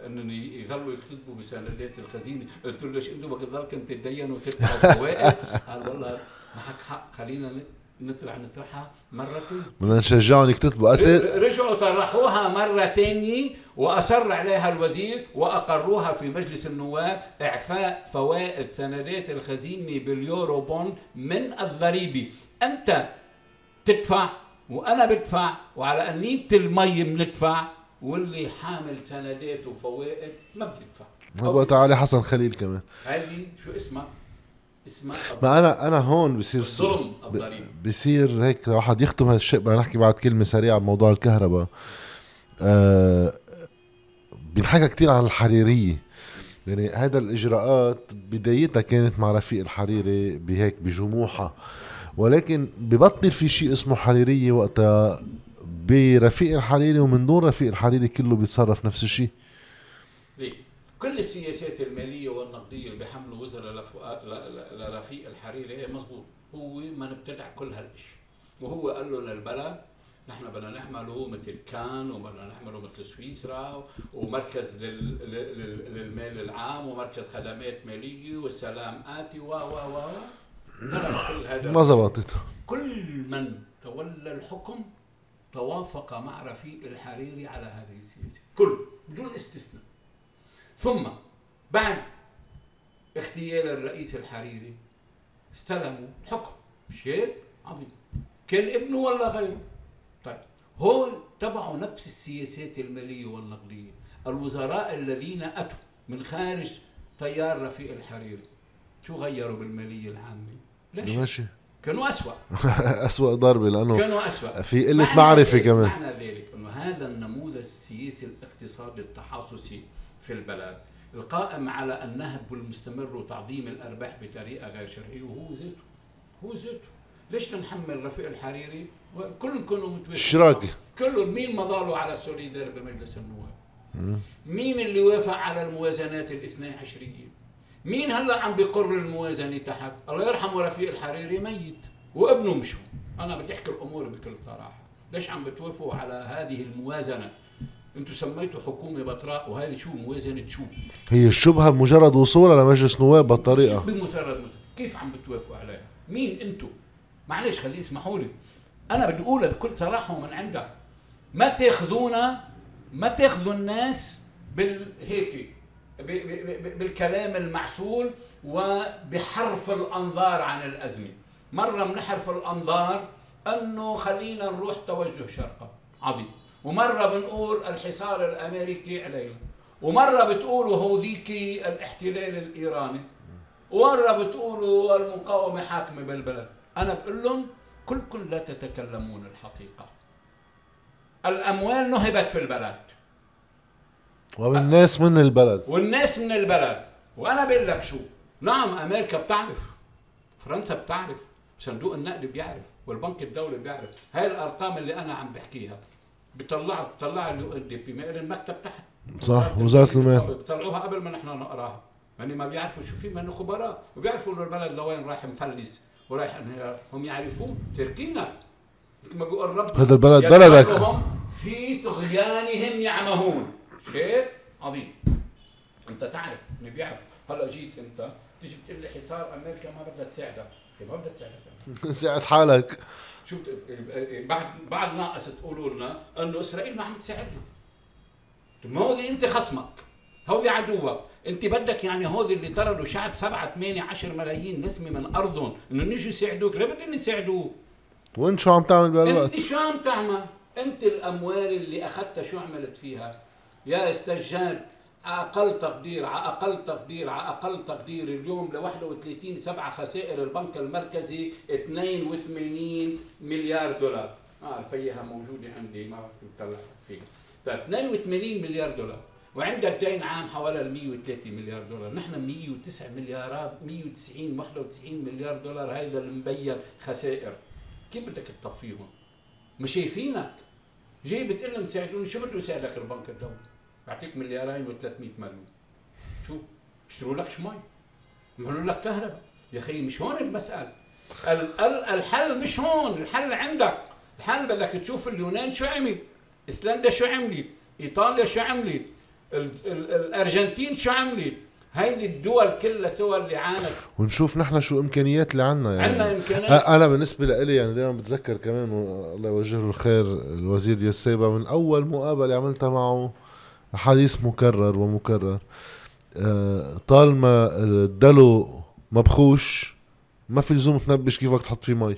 انهم يظلوا يكتبوا بسندات الخزينه قلت له ليش أنتم بدك تضلكم تتدينوا وتدفعوا فوائد (laughs) قال والله معك حق خلينا نطلع نطرحها مرتين بدنا نشجعهم يكتبوا أسئلة. رجعوا طرحوها مرة ثانية وأصر عليها الوزير وأقروها في مجلس النواب إعفاء فوائد سندات الخزينه باليورو بون من الضريبه أنت تدفع وأنا بدفع وعلى انيه المي بندفع. واللي حامل سندات وفوائد ما بيدفع وقت علي حسن خليل كمان. هذه شو اسمها؟ اسمها ما أنا أنا هون بصير الظلم بصير هيك واحد يختم هالشيء بدنا نحكي بعد كلمة سريعة بموضوع الكهرباء. آه بينحكى كثير عن الحريرية. يعني هذا الإجراءات بدايتها كانت مع رفيق الحريري بهيك بجموحها ولكن ببطل في شيء اسمه حريرية وقتها. برفيق الحريري ومن دون رفيق الحريري كله بيتصرف نفس الشيء. ليه؟ كل السياسات المالية والنقدية اللي بيحملوا وزراء لرفيق الحريري هي مضبوط هو من ابتدع كل هالشيء وهو قال له للبلد نحن بدنا نعمله مثل كان وبدنا نعمله مثل سويسرا ومركز للمال العام ومركز خدمات مالية والسلام اتي و و و. ما زبطت. كل من تولى الحكم توافق مع رفيق الحريري على هذه السياسة. كل بدون استثناء. ثم بعد اغتيال الرئيس الحريري استلموا الحكم شيء عظيم. كان ابنه ولا غيره. طيب هون تبعوا نفس السياسات المالية والنقدية. الوزراء الذين أتوا من خارج تيار رفيق الحريري. شو غيروا بالمالية العامة؟ ليش؟ كانوا أسوأ. (laughs) أسوأ ضربة لأنه كانوا أسوأ. في قلة معرفة كمان. معنى ذلك أنه هذا النموذج السياسي الاقتصادي التحاصصي في البلد القائم على النهب المستمر وتعظيم الأرباح بطريقة غير شرعية وهو ذاته هو ذاته. ليش نحمل رفيق الحريري؟ كلهم كانوا متوافقين. اشتراكي كلهم مين ما ضالوا على سوليدار بمجلس النواب؟ مين اللي وافق على الموازنات الاثنى عشرية؟ مين هلا عم بيقر الموازنة تحت؟ الله يرحمه رفيق الحريري ميت وابنه مش أنا بدي أحكي الأمور بكل صراحة. ليش عم بتوافقوا على هذه الموازنة؟ أنتم سميتوا حكومة بطراء وهذه شو موازنة شو؟ هي الشبهه بمجرد وصولها لمجلس نواب بهالطريقه بمجرد كيف عم بتوافقوا عليها؟ مين أنتم معلش خليه يسمحوا لي. أنا بدي أقولها بكل صراحة ومن عندك ما تاخذونا ما تاخذوا الناس بالهيك بالكلام المعسول وبحرف الأنظار عن الأزمة. مرة بنحرف الأنظار أنه خلينا نروح توجه شرقا عظيم. ومرة بنقول الحصار الأمريكي علينا ومرة بتقولوا هوذيك الاحتلال الإيراني. ومرة بتقولوا المقاومة حاكمة بالبلد. أنا بقول لهم كلكم لا تتكلمون الحقيقة. الأموال نهبت في البلد. والناس من البلد. والناس من البلد. وأنا بقول لك شو؟ نعم أمريكا بتعرف فرنسا بتعرف صندوق النقد بيعرف والبنك الدولي بيعرف. هاي الأرقام اللي أنا عم بحكيها بيطلعها بيطلعها ال UNDP المكتب تحت. صح وزارة المال. بيطلعوها قبل ما نحن نقراها. يعني ما بيعرفوا شو في من خبراء. وبيعرفوا إنه البلد لوين رايح مفلس ورايح انهيار هم يعرفون تركينا. ما بيقول رب هذا البلد بلدك. في طغيانهم يعمهون. شيء عظيم. أنت تعرف إنه بيعرف. هلا جيت أنت تيجي بتقول لي حصار أمريكا ما بدها تساعدك. ما بدها تساعدك. (laughs) ساعد حالك. شو بعد بعد ناقص تقولوا لنا إنه إسرائيل ما عم تساعدنا. ما هودي أنت خصمك. هودي عدوك. أنت بدك يعني هودي اللي طردوا شعب 7 8 10 ملايين نسمة من أرضهم إنه نيجوا يساعدوك. ليه بدهم يساعدوك؟ وانت شو عم تعمل بهالوقت؟ أنت شو عم تعمل؟ أنت الأموال اللي أخذتها شو عملت فيها؟ يا استجاد أقل تقدير على أقل تقدير على أقل تقدير اليوم ل 31 7 خسائر البنك المركزي 82 مليار دولار. آه الفيها موجودة عندي ما بطلع فيها. طيب 82 مليار دولار. وعندك دين عام حوالي 103 مليار دولار. نحن 109 مليارات 190 91 مليار دولار هذا اللي مبين خسائر. كيف بدك تطفيهم؟ مش شايفينك؟ جاي بتقول لهم ساعدوني شو بده يساعدك البنك الدولي؟ بعطيك مليارين و300 مليون. شو؟ اشتروا لك مي يعملوا لك كهرباء. يا أخي مش هون المسألة. الحل مش هون. الحل عندك. الحل بدك تشوف اليونان شو عمل. إسلندا شو عملت. إيطاليا شو عملت. الأرجنتين شو عملت. هيدي الدول كلها سوا اللي عانت. ونشوف نحن شو إمكانيات اللي عندنا يعني. عندنا إمكانيات. أنا بالنسبة لي يعني دائما بتذكر كمان الله يوجه له الخير الوزير يسيبا من أول مقابلة عملتها معه حديث مكرر ومكرر. آه، طالما الدلو مبخوش ما في لزوم تنبش كيف بدك تحط فيه مي.